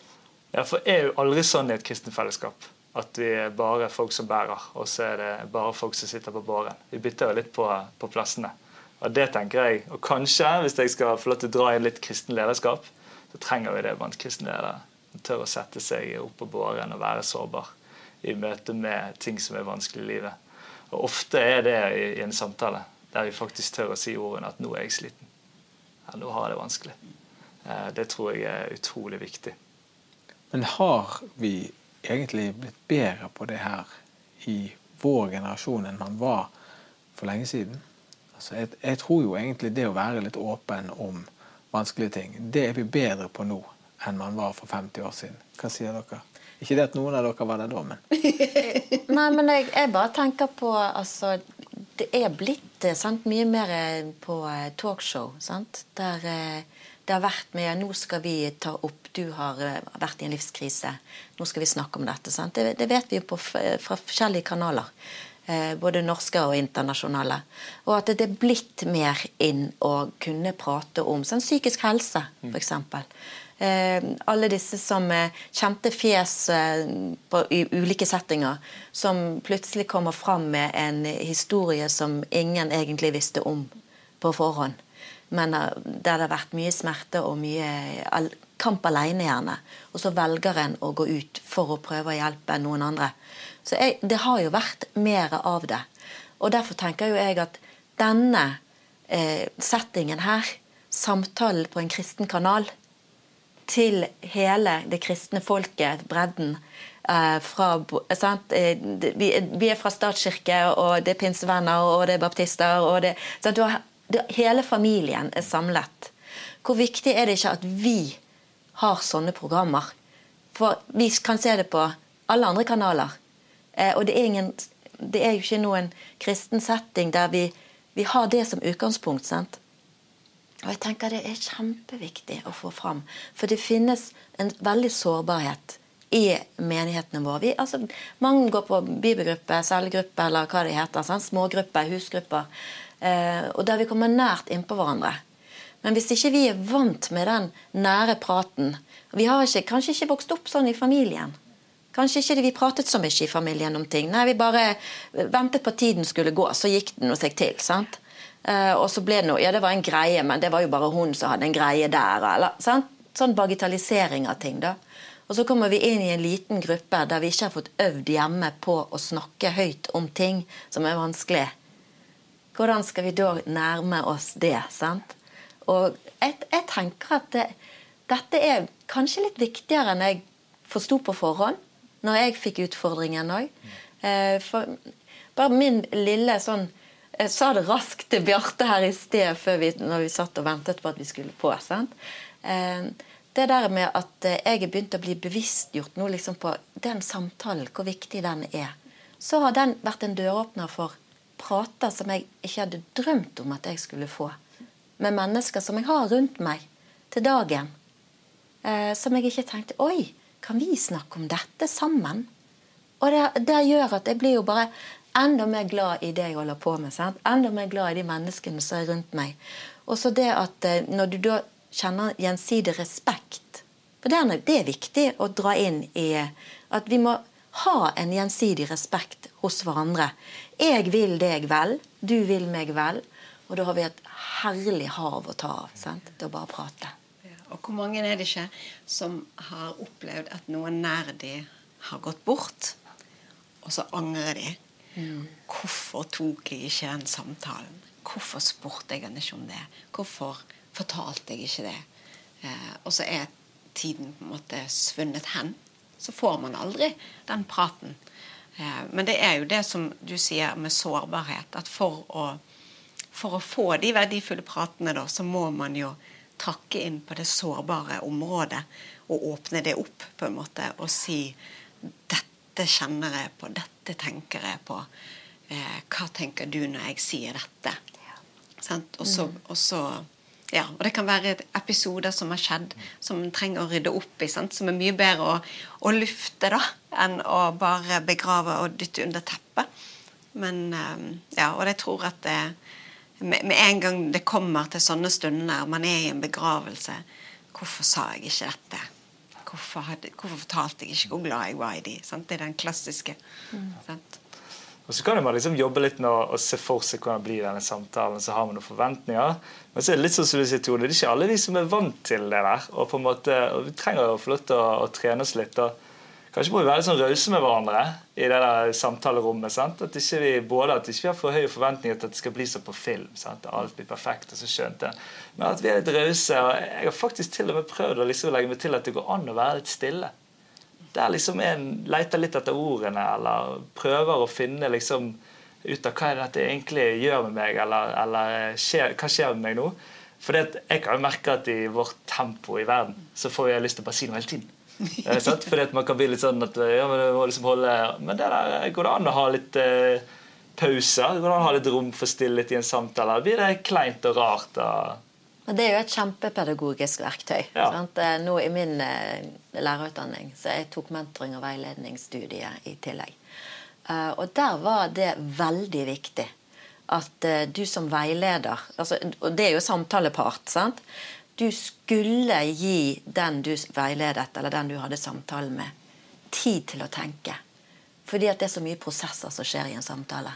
Ja, for er jo aldri sånn i et kristent fellesskap at vi er bare folk som bærer, og så er det bare folk som sitter på båren. Vi bytter jo litt på, på, plassene. Og det tenker jeg, og kanskje, hvis jeg skal få lov til å dra inn litt kristen lederskap, så trenger vi det blant kristne ledere. Tør å sette seg opp på båren og være sårbar i møte med ting som er vanskelig i livet. Og Ofte er det i, i en samtale der vi faktisk tør å si ordene at 'nå er jeg sliten'. Ja, 'Nå har jeg det vanskelig'. Eh, det tror jeg er utrolig viktig.
Men har vi egentlig blitt bedre på det her i vår generasjon enn man var for lenge siden. Altså jeg, jeg, tror jo egentlig det å være litt åpen om vanskelige ting, det er vi bedre på nå enn man var for 50 år siden. Hva sier dere? Ikke det at noen av dere var der da, men
Nei, men jeg, jeg, bare tenker på altså, Det er blitt eh, sant, mye mer eh, på eh, talkshow, sant? der det har vært med Nå skal vi ta opp Du har eh, vært i en livskrise. Nå skal vi snakke om dette. Sant? Det, det vet vi jo fra forskjellige kanaler. Eh, både norske og internasjonale. Og at det er blitt mer inn å kunne prate om sånn psykisk helse, f.eks. Eh, alle disse som eh, kjente fjes eh, på, i ulike settinger, som plutselig kommer fram med en historie som ingen egentlig visste om på forhånd men eh, der det har vært mye smerte og mye kamp alene, gjerne. Og så velger en å gå ut for å prøve å hjelpe noen andre. Så jeg, det har jo vært mer av det. Og derfor tenker jo jeg at denne eh, settingen her, samtalen på en kristen kanal, til hele det kristne folket, bredden, eh, fra, eh, vi, vi, er fra statskirke, og det er pinsevenner, og det er baptister og det? Du har hele familien er samlet. Hvor viktig er det ikke at vi har sånne programmer? For vi kan se det på alle andre kanaler. Eh, og det er, ingen, det er, jo ikke noen kristen setting der vi, vi har det som utgangspunkt. sant? Og jeg tenker Det er kjempeviktig å få fram. For det finnes en veldig sårbarhet i menighetene våre. Vi, altså, mange går på bibelgruppe, cellegruppe eller hva det heter. Sånn, Smågrupper, husgrupper. Eh, og der vi kommer nært innpå hverandre. Men hvis ikke vi er vant med den nære praten Vi har ikke, kanskje ikke vokst opp sånn i familien. Kanskje ikke vi pratet så mye i familien om ting. Nei, Vi bare ventet på at tiden skulle gå, så gikk den og seg til. sant? Eh, og så ble det noe Ja, det var en greie, men det var jo bare hun som hadde en greie der. Eller, sant? Sånn bagatellisering av ting. da. Og så kommer vi inn i en liten gruppe der vi ikke har fått øvd hjemme på å snakke høyt om ting som er vanskelig. Hvordan skal vi da nærme oss det? sant? Og jeg, jeg tenker at det, dette er kanskje litt viktigere enn jeg forsto på forhånd, når jeg fikk utfordringen òg. Eh, bare min lille sånn Jeg sa det raskt til Bjarte her i sted før vi, når vi satt og ventet på at vi skulle på. sant? Eh, det der med at jeg er begynt å bli bevisstgjort nå liksom på den samtalen, hvor viktig den er, så har den vært en døråpner for prater som jeg ikke hadde drømt om at jeg skulle få. Med mennesker som jeg har rundt meg til dagen. Eh, som jeg ikke tenkte Oi, kan vi snakke om dette sammen? Og det, det, gjør at jeg blir jo bare enda mer glad i det jeg holder på med. Sant? Enda mer glad i de menneskene som er rundt meg. Og så det at eh, når du da kjenner gjensidig respekt For det er, det er viktig å dra inn i at vi må ha en gjensidig respekt hos hverandre. Jeg vil deg vel, du vil meg vel. Og da har vi et herlig hav å ta av. Sant? Det å bare prate.
Og hvor mange er det ikke som har opplevd at noen nær de har gått bort, og så angrer de? Hvorfor tok jeg ikke den samtalen? Hvorfor spurte jeg han ikke om det? Hvorfor fortalte jeg ikke det? Eh, og så er tiden på en måte svunnet hen. Så får man aldri den praten. Eh, men det er jo det som du sier med sårbarhet. At for å, for å få de verdifulle pratene, da, så må man jo trakke inn på det sårbare området og åpne det opp på en måte og si dette kjenner jeg på, dette tenker jeg på. Eh, hva tenker du når jeg sier dette? Ja. Og så, og så ja, og det kan være episoder som har skjedd, som man trenger å rydde opp i. Sant? Som er mye bedre å, å, lufte da, enn å bare begrave og dytte under teppet. Men eh, ja, og jeg tror at det, med, en gang det kommer til sånne stunder, man er i en begravelse Hvorfor sa jeg ikke dette? Hvorfor, hadde, hvorfor fortalte jeg ikke hvor glad jeg var i de? Sant? Det er den klassiske. sant?
Og Så kan man liksom jobbe litt med å, se for seg hvordan det blir denne samtalen. Så har man noen forventninger. Men så er det litt sånn som du sier, Tone, det er ikke alle vi som er vant til det der. Og på en måte, vi trenger å få lov til å, å trene oss litt. og Kanskje må vi være litt sånn rause med hverandre i det der samtalerommet. sant? At ikke vi, både at ikke vi har for høye forventninger til at det skal bli som på film. sant? Alt blir perfekt og så skjønt det. Men at vi er litt rause. og Jeg har faktisk til og med prøvd å liksom legge meg til at det går an å være litt stille. Der liksom en leter litt etter ordene, eller prøver å finne liksom ut av hva er dette egentlig gjør med meg, eller, eller skjer, hva skjer med meg nå. For jeg kan jo merke at i vårt tempo i verden så får jeg lyst til å bare si noe hele tiden. Fordi at man kan bli litt sånn at ja, men, det må liksom holde, men det der går det an å ha litt eh, pauser? Går det an å ha litt rom for stillhet i en samtale? Blir det kleint og rart? Og...
Men Det er jo et kjempepedagogisk verktøy.
Ja.
Eh, Nå I min eh, lærerutdanning så jeg tok mentoring og veiledningsstudiet i tillegg. Eh, og Der var det veldig viktig at du som veileder altså, Og det er jo samtalepart. sant? Du skulle gi den du veiledet, eller den du hadde samtale med, tid til å tenke. Fordi at det er så mye prosesser som skjer i en samtale.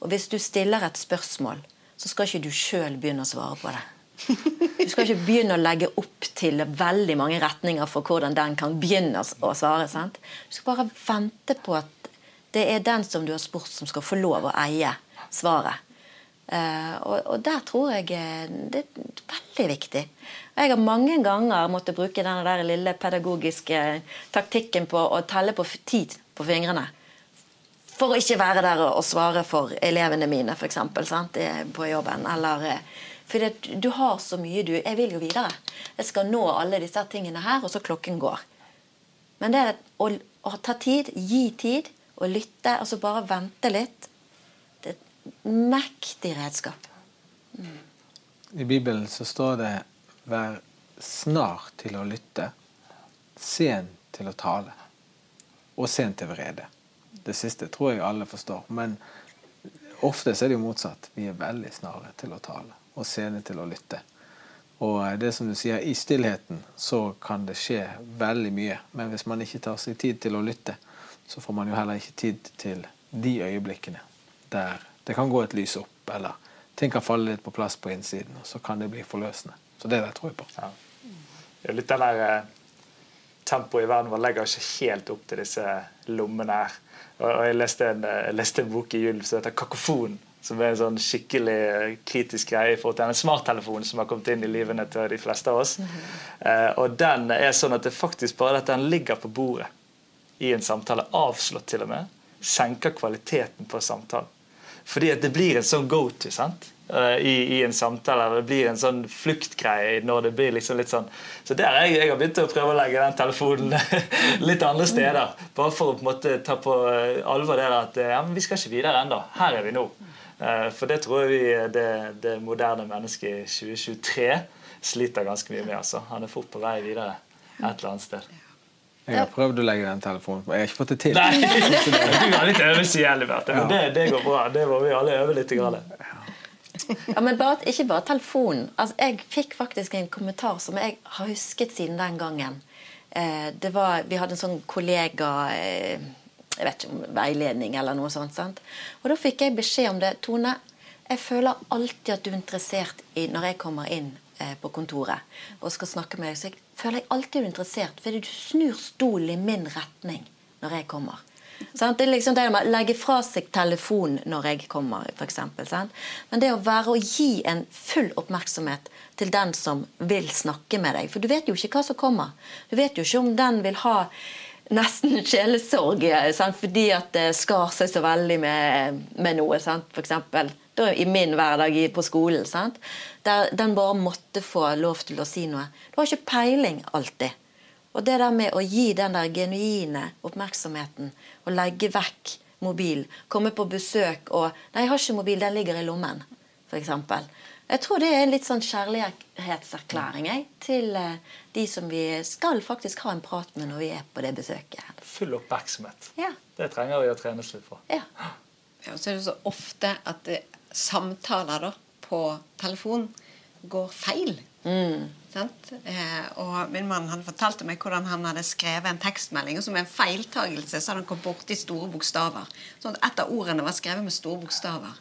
Og hvis du stiller et spørsmål, så skal ikke du sjøl begynne å svare på det. Du skal ikke begynne å legge opp til veldig mange retninger for hvordan den kan begynne å svare. sant? Du skal bare vente på at det er den som du har spurt, som skal få lov å eie svaret. Uh, og, og der tror jeg eh, det er veldig viktig. Og Jeg har mange ganger måttet bruke den der lille pedagogiske taktikken på å telle på tid på fingrene. For å ikke være der og, svare for elevene mine, f.eks. på jobben. Eller fordi du har så mye du Jeg vil jo videre. Jeg skal nå alle disse tingene her, og så klokken går. Men det å, å ta tid, gi tid, og lytte, altså bare vente litt. Det er et mektig redskap.
I Bibelen så står det 'vær snar til å lytte, sen til å tale', og sen til vrede. Det siste tror jeg alle forstår. Men ofte er det jo motsatt. Vi er veldig snare til å tale, og sene til å lytte. Og det som du sier, i stillheten så kan det skje veldig mye. Men hvis man ikke tar seg tid til å lytte, så får man jo heller ikke tid til de øyeblikkene der det kan gå et lys opp, eller ting kan falle litt på plass på innsiden, og så kan det bli forløsende. Så det der tror jeg på.
Ja. Det er litt den der eh, tempoet i verden vår legger ikke helt opp til disse lommene her. Og, jeg, leste en, eh, jeg leste en bok i jul som heter 'Kakofon', som er en sånn skikkelig eh, kritisk greie i forhold til en smarttelefonen som har kommet inn i livene til de fleste av oss. Eh, og den er sånn at det faktisk bare at den ligger på bordet i en samtale, avslått til og med, senker kvaliteten på samtalen. Fordi at det blir en sånn go-to sant? Eh, I, i en samtale. Det blir en sånn fluktgreie når det blir liksom litt sånn Så der jeg, jeg har begynt å prøve å legge den telefonen litt andre steder. Bare for å på en måte ta på eh, alvor det at eh, ja, men vi skal ikke videre ennå. Her er vi nå. For det tror jeg vi, det, det moderne mennesket i 2023 sliter ganske mye med. altså. Han er fort på vei videre et eller annet sted.
Jeg har prøvd å legge den telefonen på. Jeg har ikke fått det til.
Nei, du har litt øvelse i Liberte, men det, det går bra. Det må vi alle øve litt. Grann.
Ja, men bare, ikke bare telefonen. Altså, jeg fikk faktisk en kommentar som jeg har husket siden den gangen. Eh, var, vi hadde en sånn kollega eh, jeg vet ikke om veiledning eller noe sånt. sant? Og da fikk jeg beskjed om det. Tone, jeg føler alltid at du er interessert i når jeg kommer inn eh, på kontoret og skal snakke med deg. Så jeg føler jeg alltid er interessert, fordi du snur stolen i min retning når jeg kommer. Sant? Det er liksom det med å legge fra seg telefonen når jeg kommer, eksempel. Men det å være og gi en full oppmerksomhet til den som vil snakke med deg. For du vet jo ikke hva som kommer. Du vet jo ikke om den vil ha nesten sjelesorg sant? fordi at det skar seg så veldig med, med noe. Sant? For eksempel da, i min hverdag på skolen. Sant? Der den bare måtte få lov til å si noe. Du har ikke peiling alltid. Og det der med å gi den der genuine oppmerksomheten og legge vekk mobil, komme på besøk og Nei, jeg har ikke mobil, den ligger i lommen, f.eks. Jeg tror det er en litt sånn kjærlighetserklæring jeg, til eh, de som vi skal faktisk ha en prat med når vi er på det besøket.
Full oppmerksomhet.
Ja.
Det trenger vi å trenes litt på.
Ja.
Ja, og så er det så ofte at det, samtaler da, på telefon går feil. Sant? Eh, og min mann han fortalte meg hvordan han hadde skrevet en tekstmelding, og som en feiltagelse så hadde han kommet borti store bokstaver. Sånn at et av ordene var skrevet med store bokstaver.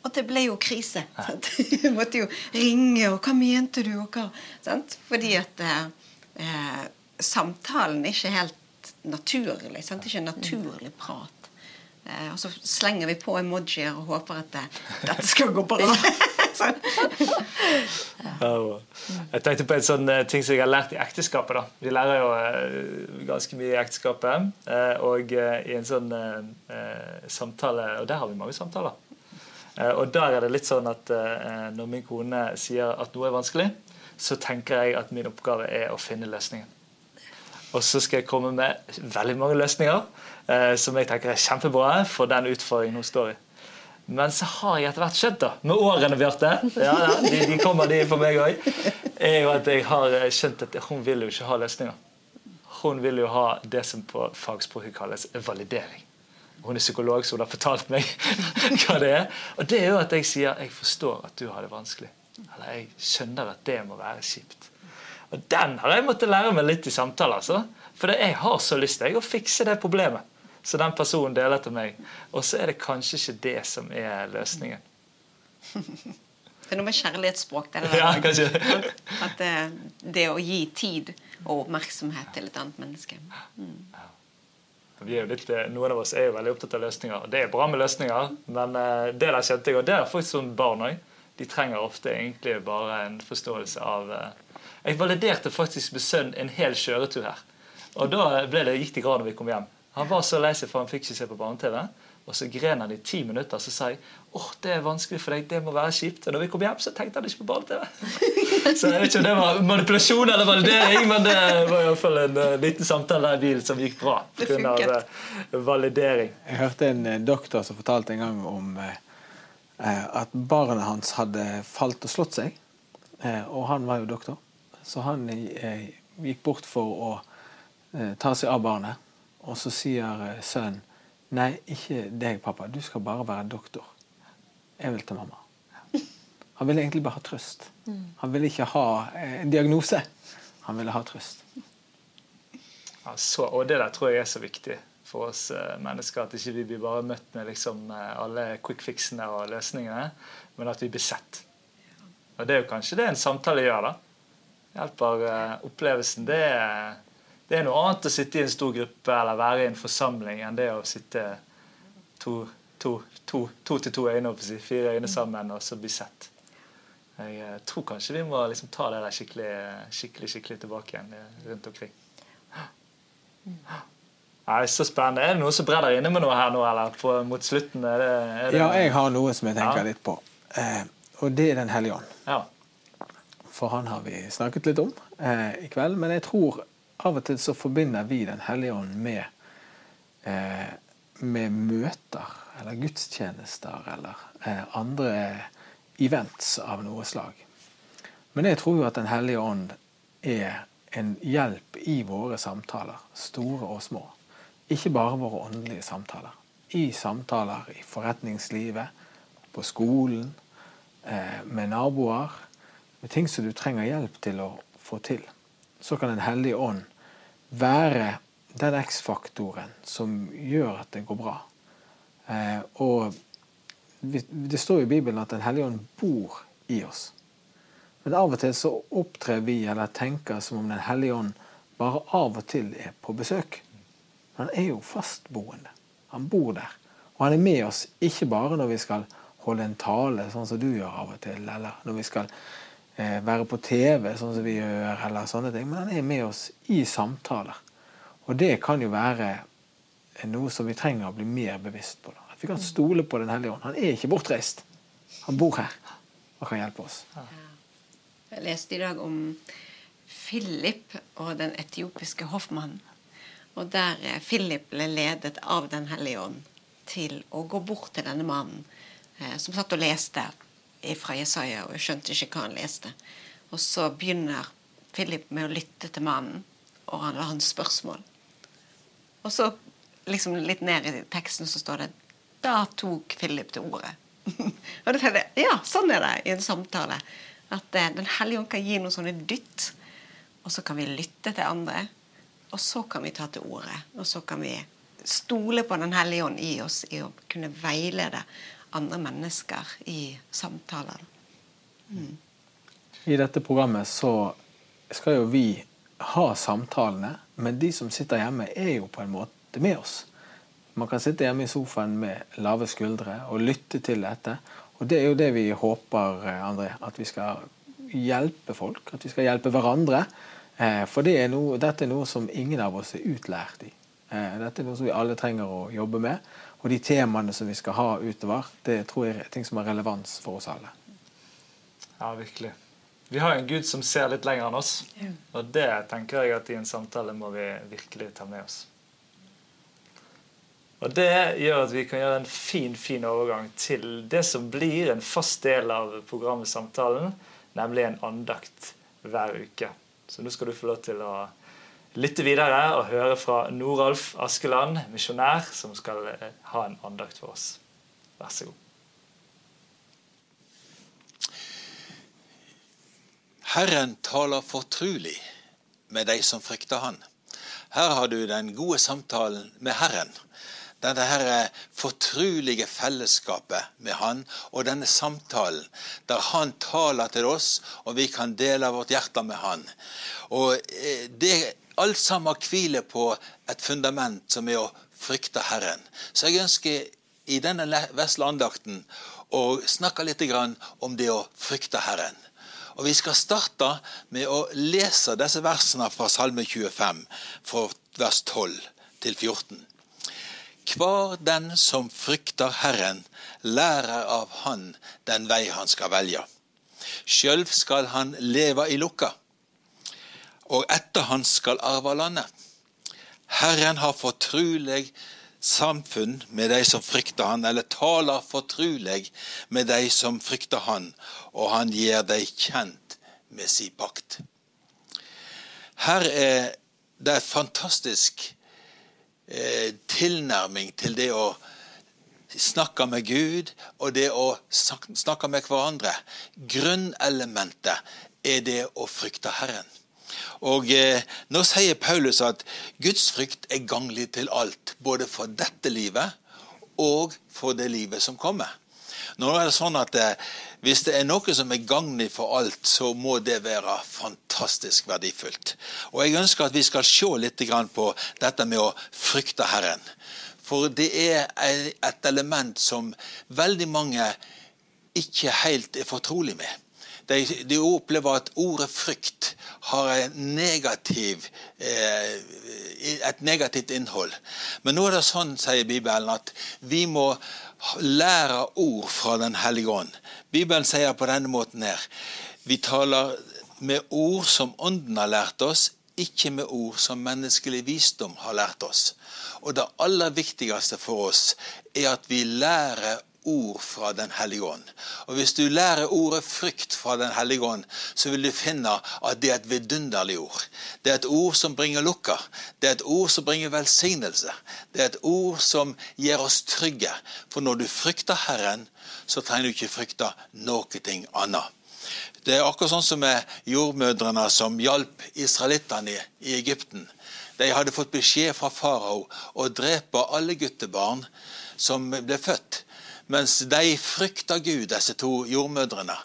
Og det ble jo krise. Sant? Du måtte jo ringe, og hva mente du, og hva sant? Fordi at eh, eh, samtalen er ikke helt naturlig. Sant? Det er ikke naturlig prat. Eh, og så slenger vi på emojier og håper at det, dette skal gå bra.
Jeg tenkte på en sånn eh, ting som jeg har lært i ekteskapet. da. Vi lærer jo eh, ganske mye i ekteskapet. eh, Og eh, i en sånn eh, eh, samtale Og der har vi mange samtaler. Eh, Og der er det litt sånn at eh, når min kone sier at noe er vanskelig, så tenker jeg at min oppgave er å finne løsningen. Og så skal jeg komme med veldig mange løsninger eh, som jeg tenker er kjempebra for den utfordringen hun står i. Men så har jeg etter hvert skjønt, da, med årene, Bjarte ja, ja, de, de kommer, de for meg òg. Er jo at jeg har eh, skjønt at hun vil jo ikke ha løsninger. Hun vil jo ha det som på fagspråket kalles validering. Hun er psykolog, så hun har fortalt meg hva det er. Og det er jo at jeg sier jeg forstår at du har det vanskelig. Eller jeg skjønner at det må være kjipt. Og den har jeg måttet lære meg litt i samtaler. Altså. For jeg har så lyst til å fikse det problemet som den personen deler til meg. Og så er det kanskje ikke det som er løsningen.
Det er noe med kjærlighetsspråk. Det, er
Ja, kanskje.
At, at det, det å gi tid og oppmerksomhet til et annet menneske.
Vi jo litt, eh, noen av oss er jo veldig opptatt av løsninger. og Det er bra med løsninger, men eh, det der kjente jeg, og det er faktisk som barn òg. De trenger ofte egentlig bare en forståelse av eh, Jeg validerte faktisk med sønn en hel kjøretur her. Og da ble det, gikk det bra når vi kom hjem. Han var så lei seg for han fikk ikke se på barne-TV. Og så gren han i ti minutter. Så sa jeg åh, det er vanskelig for deg, det må være kjipt. Og når vi kom hjem, så tenkte han ikke på barne-TV. Så jeg vet ikke om det var manipulasjon eller validering, men det var iallfall en uh, liten samtale i bilen som gikk bra.
Funket.
eh, validering.
Jeg hørte en eh, doktor som fortalte en gang om eh, eh, at barnet hans hadde falt og slått seg. Eh, og han var jo doktor, så han eh, gikk bort for å eh, ta seg av barnet. Og så sier eh, sønnen Nei, ikke deg, pappa. Du skal bare være doktor. Jeg vil til mamma. Han ville egentlig bare ha trøst. Han ville ikke ha eh, en diagnose. Han ville ha trøst.
Ja, så, og det der tror jeg er så viktig for oss eh, mennesker. At ikke vi blir bare møtt med liksom, alle quick fixene og løsningene, men at vi blir sett. Og det er jo kanskje det en samtale gjør. da. Hjelper opplevelsen. Det er, det er noe annet å sitte i en stor gruppe eller være i en forsamling enn det å sitte to, to, to, to til to øyne, fire øyne sammen og så bli sett. Jeg eh, tror kanskje vi må liksom ta det der skikkelig, skikkelig, skikkelig tilbake igjen eh, rundt omkring. Nei, Så spennende. Er det noe som brenner inne med noe her nå, eller på, mot slutten? Er det, er det,
Ja, jeg har noe som jeg tenker
Ja.
litt på. Eh, og det er Den hellige ånd.
Ja.
For han har vi snakket litt om eh, i kveld. Men jeg tror av og til så forbinder vi Den hellige ånd med, eh, med møter eller gudstjenester eller eh, andre events av noe slag. Men jeg tror jo at Den hellige ånd er en hjelp i våre samtaler, store og små. Ikke bare våre åndelige samtaler. I samtaler i forretningslivet, på skolen, eh, med naboer, med ting som du trenger hjelp til å få til. Så kan Den hellige ånd være den X-faktoren som gjør at det går bra. Eh, og det står i Bibelen at Den hellige ånd bor i oss. Men av og til så opptrer vi eller tenker som om Den hellige ånd bare av og til er på besøk. Han er jo fastboende. Han bor der. Og han er med oss ikke bare når vi skal holde en tale, sånn som du gjør av og til, eller når vi skal være på TV, sånn som vi gjør, eller sånne ting. Men han er med oss i samtaler. Og det kan jo være noe som vi trenger å bli mer bevisst på. Da. At vi kan stole på Den hellige ånd. Han er ikke bortreist. Han bor her og kan hjelpe oss.
Jeg leste i dag om Philip og den etiopiske hoffmannen. Og der eh, Philip ble ledet av Den hellige ånd til å gå bort til denne mannen eh, som satt og leste fra Jesaja og jeg skjønte ikke hva han leste. Og så begynner Philip med å lytte til mannen, og han har hans spørsmål. Og så liksom litt ned i teksten så står det Da tok Philip til ordet. og da tenkte jeg ja, sånn er det i en samtale. At eh, Den hellige ånd kan gi noen sånne dytt, og så kan vi lytte til andre. Og så kan vi ta til ordet. Og så kan vi stole på Den hellige ånd i oss i å kunne veilede andre mennesker i samtaler. Mm.
I dette programmet så skal jo vi ha samtalene, men de som sitter hjemme, er jo på en måte med oss. Man kan sitte hjemme i sofaen med lave skuldre og lytte til dette. Og det er jo det vi håper, André, at vi skal hjelpe folk. At vi skal hjelpe hverandre. Eh, for det er noe, dette er noe som ingen av oss er utlært i. Eh, dette er noe som vi alle trenger å jobbe med. Og de temaene som vi skal ha utover, det tror jeg er ting som har relevans for oss alle.
Ja, virkelig. Vi har en Gud som ser litt lenger enn oss. Og det tenker jeg at i en samtale må vi virkelig ta med oss. Og Det gjør at vi kan gjøre en fin fin overgang til det som blir en fast del av programmet Samtalen, nemlig en andakt hver uke. Så nå skal du få lov til å lytte videre og høre fra Noralf Askeland, misjonær, som skal eh, ha en andakt for oss. Vær så god.
Herren taler fortrulig med de som frykter Han. Her har du den gode samtalen med Herren. Dette her fortrulige fellesskapet med Han og denne samtalen der Han taler til oss, og vi kan dele vårt hjerte med Han. Og eh, det alt sammen hviler på et fundament som er å frykte Herren. Så jeg ønsker i denne vesle andakten å snakke litt om det å frykte Herren. Og Vi skal starte med å lese disse versene fra Salme 25, fra vers 12 til 14. Hver den som frykter Herren, lærer av Han den vei han skal velge. Sjøl skal han leve i lukka og etter han skal arve landet. Herren har fortrulig samfunn med de som frykter han, eller taler fortrulig med de som frykter han, og han gjør dem kjent med sin pakt. Her er det en fantastisk eh, tilnærming til det å snakke med Gud og det å snakke med hverandre. Grunnelementet er det å frykte Herren. Og eh, Nå sier Paulus at Guds frykt er ganglig til alt, både for dette livet og for det livet som kommer. Nå er det sånn at eh, Hvis det er noe som er ganglig for alt, så må det være fantastisk verdifullt. Og Jeg ønsker at vi skal se litt på dette med å frykte Herren. For det er et element som veldig mange ikke helt er fortrolig med. De, de opplever at ordet frykt har negativ, eh, et negativt innhold. Men nå er det sånn, sier Bibelen, at vi må lære ord fra Den hellige ånd. Bibelen sier på denne måten her Vi taler med ord som Ånden har lært oss, ikke med ord som menneskelig visdom har lært oss. Og det aller viktigste for oss er at vi lærer ord fra Den hellige ånd. Og Hvis du lærer ordet frykt fra Den hellige ånd, så vil du finne at det er et vidunderlig ord. Det er et ord som bringer lukka. Det er et ord som bringer velsignelse. Det er et ord som gjør oss trygge. For når du frykter Herren, så trenger du ikke frykte noe annet. Det er akkurat sånn som med jordmødrene som hjalp israelittene i Egypten. De hadde fått beskjed fra farao å drepe alle guttebarn som ble født. Mens de frykta Gud, disse to jordmødrene.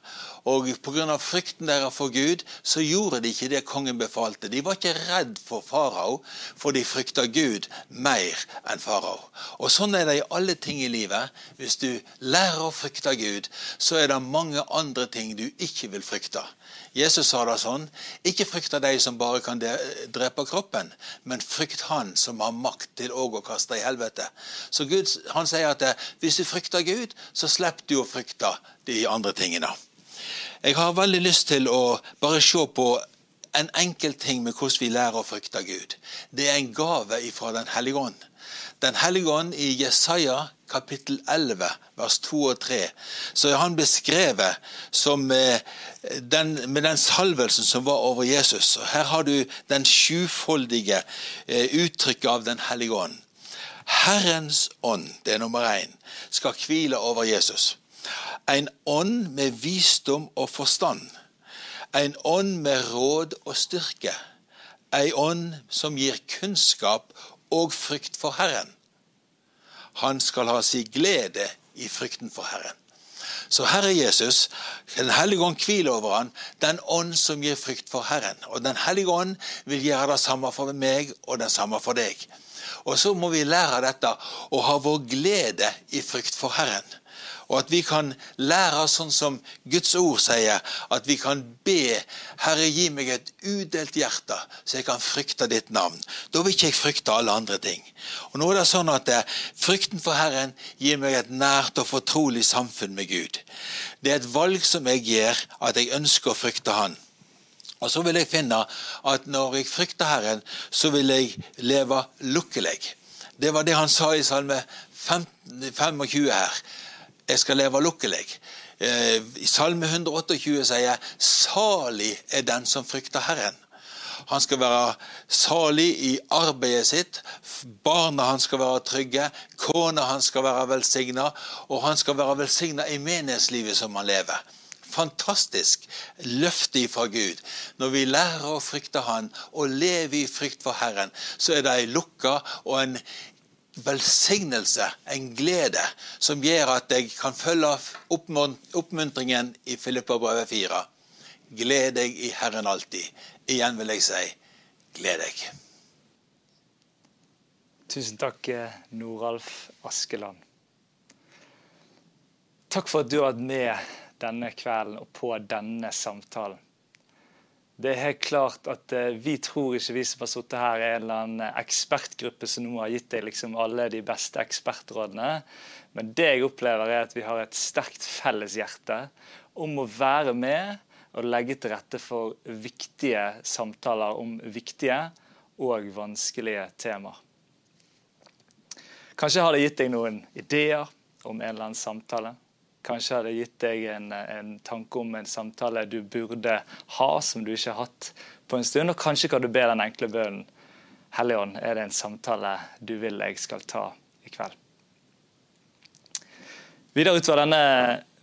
Og pga. frykten deres for Gud, så gjorde de ikke det kongen befalte. De var ikke redd for farao, for de frykta Gud mer enn farao. Og sånn er det i alle ting i livet. Hvis du lærer å frykte Gud, så er det mange andre ting du ikke vil frykte. Jesus sa det sånn Ikke frykt av de som bare kan drepe kroppen, men frykt Han som har makt til å kaste i helvete. Så Gud, han sier at eh, hvis du frykter Gud, så slipper du å frykte de andre tingene. Jeg har veldig lyst til å bare se på en enkel ting med hvordan vi lærer å frykte Gud. Det er en gave fra Den hellige ånd. Den hellige ånd i Jesaja kapittel 11, vers 2 og 3, så er han beskrevet som eh, den, med den salvelsen som var over Jesus. Og her har du den sjufoldige eh, uttrykket av Den hellige ånd. Herrens ånd, det er nummer én, skal hvile over Jesus. En ånd med visdom og forstand. En ånd med råd og styrke. En ånd som gir kunnskap og frykt for Herren. Han skal ha sin glede i frykten for Herren. Så Herre Jesus, Den hellige ånd hviler over han, den ånd som gir frykt for Herren. Og Den hellige ånd vil gjøre det samme for meg og det samme for deg. Og så må vi lære dette å ha vår glede i frykt for Herren. Og at vi kan lære sånn som Guds ord sier, at vi kan be Herre, gi meg et udelt hjerte, så jeg kan frykte ditt navn. Da vil ikke jeg frykte alle andre ting. Og nå er det sånn at eh, Frykten for Herren gir meg et nært og fortrolig samfunn med Gud. Det er et valg som jeg gjør, at jeg ønsker å frykte Han. Og så vil jeg finne at når jeg frykter Herren, så vil jeg leve lukkelig. Det var det han sa i Salme 25 her jeg skal leve lukkelig. Eh, I Salme 128 sier jeg 'salig er den som frykter Herren'. Han skal være salig i arbeidet sitt. Barna hans skal være trygge. Kona hans skal være velsigna. Og han skal være velsigna i menighetslivet som han lever. Fantastisk løfte fra Gud. Når vi lærer å frykte Han og leve i frykt for Herren, så er det ei lukka og en velsignelse, en glede, som gjør at jeg kan følge oppmuntringen i Filippa brevet 4. Gled deg i Herren alltid. Igjen vil jeg si gled deg.
Tusen takk, Noralf Askeland. Takk for at du har vært med denne kvelden og på denne samtalen. Det er helt klart at eh, Vi tror ikke vi som har sittet her, er en eller annen ekspertgruppe som nå har gitt deg liksom alle de beste ekspertrådene. Men det jeg opplever er at vi har et sterkt felleshjerte om å være med og legge til rette for viktige samtaler om viktige og vanskelige temaer. Kanskje har det gitt deg noen ideer om en eller annen samtale. Kanskje hadde gitt deg en, en, tanke om en samtale du burde ha, som du ikke har hatt på en stund. Og kanskje kan du be den enkle bønnen Helligånd, er det en samtale du vil jeg skal ta i kveld? Videre utover denne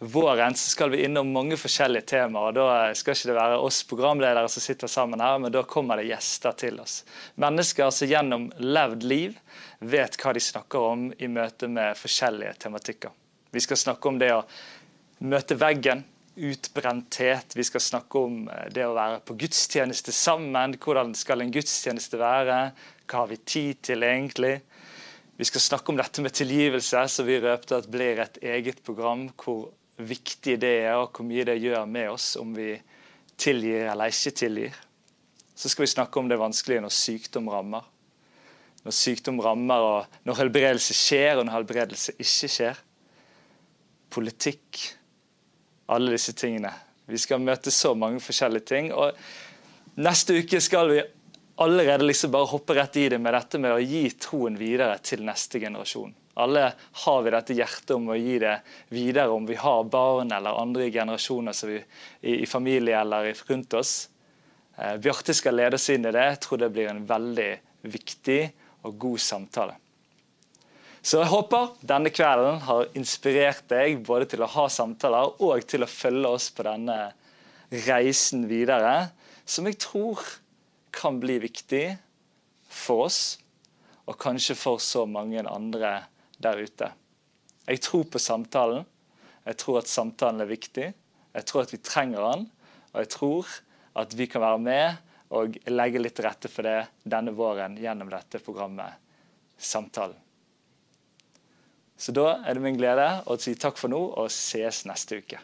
våren skal vi innom mange forskjellige temaer. Da skal ikke det være oss programledere som sitter sammen her, men da kommer det gjester til oss. Mennesker som gjennom levd liv vet hva de snakker om i møte med forskjellige tematikker. Vi skal snakke om det å møte veggen, utbrenthet. Vi skal snakke om eh, det å være på gudstjeneste sammen. Hvordan skal en gudstjeneste være? Hva har vi tid til egentlig? Vi skal snakke om dette med tilgivelse, så vi røpte at blir et eget program. Hvor viktig det er, og hvor mye det gjør med oss om vi tilgir eller ikke tilgir. Så skal vi snakke om det vanskelige når sykdom rammer. Når sykdom rammer, og når helbredelse skjer, og når helbredelse ikke skjer politikk, alle disse tingene. Vi skal møte så mange forskjellige ting. og Neste uke skal vi allerede liksom bare hoppe rett i det med dette med å gi troen videre til neste generasjon. Alle har vi dette hjertet om å gi det videre, om vi har barn eller andre generasjoner vi, i, i, familie eller rundt oss. Eh, Bjarte skal lede oss inn i det. Jeg tror det blir en veldig viktig og god samtale. Så jeg håper denne kvelden har inspirert deg både til å ha samtaler og til å følge oss på denne reisen videre, som jeg tror kan bli viktig for oss, og kanskje for så mange andre der ute. Jeg tror på samtalen. Jeg tror at samtalen er viktig. Jeg tror at vi trenger den, og jeg tror at vi kan være med og legge litt til rette for det denne våren gjennom dette programmet Samtalen. Så da er det min glede å si takk for nå og ses neste uke.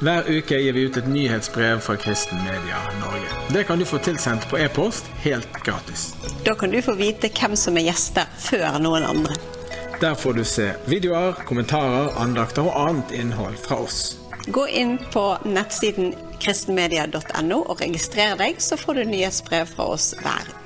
Hver uke gir vi ut et nyhetsbrev fra Kristen Media Norge. Det kan du få tilsendt på e-post helt gratis.
Da kan du få vite hvem som er gjester før noen andre.
Der får du se videoer, kommentarer, andakter og annet innhold fra oss.
Gå inn på nettsiden kristenmedia.no og registrer deg, så får du nyhetsbrev fra oss hver uke.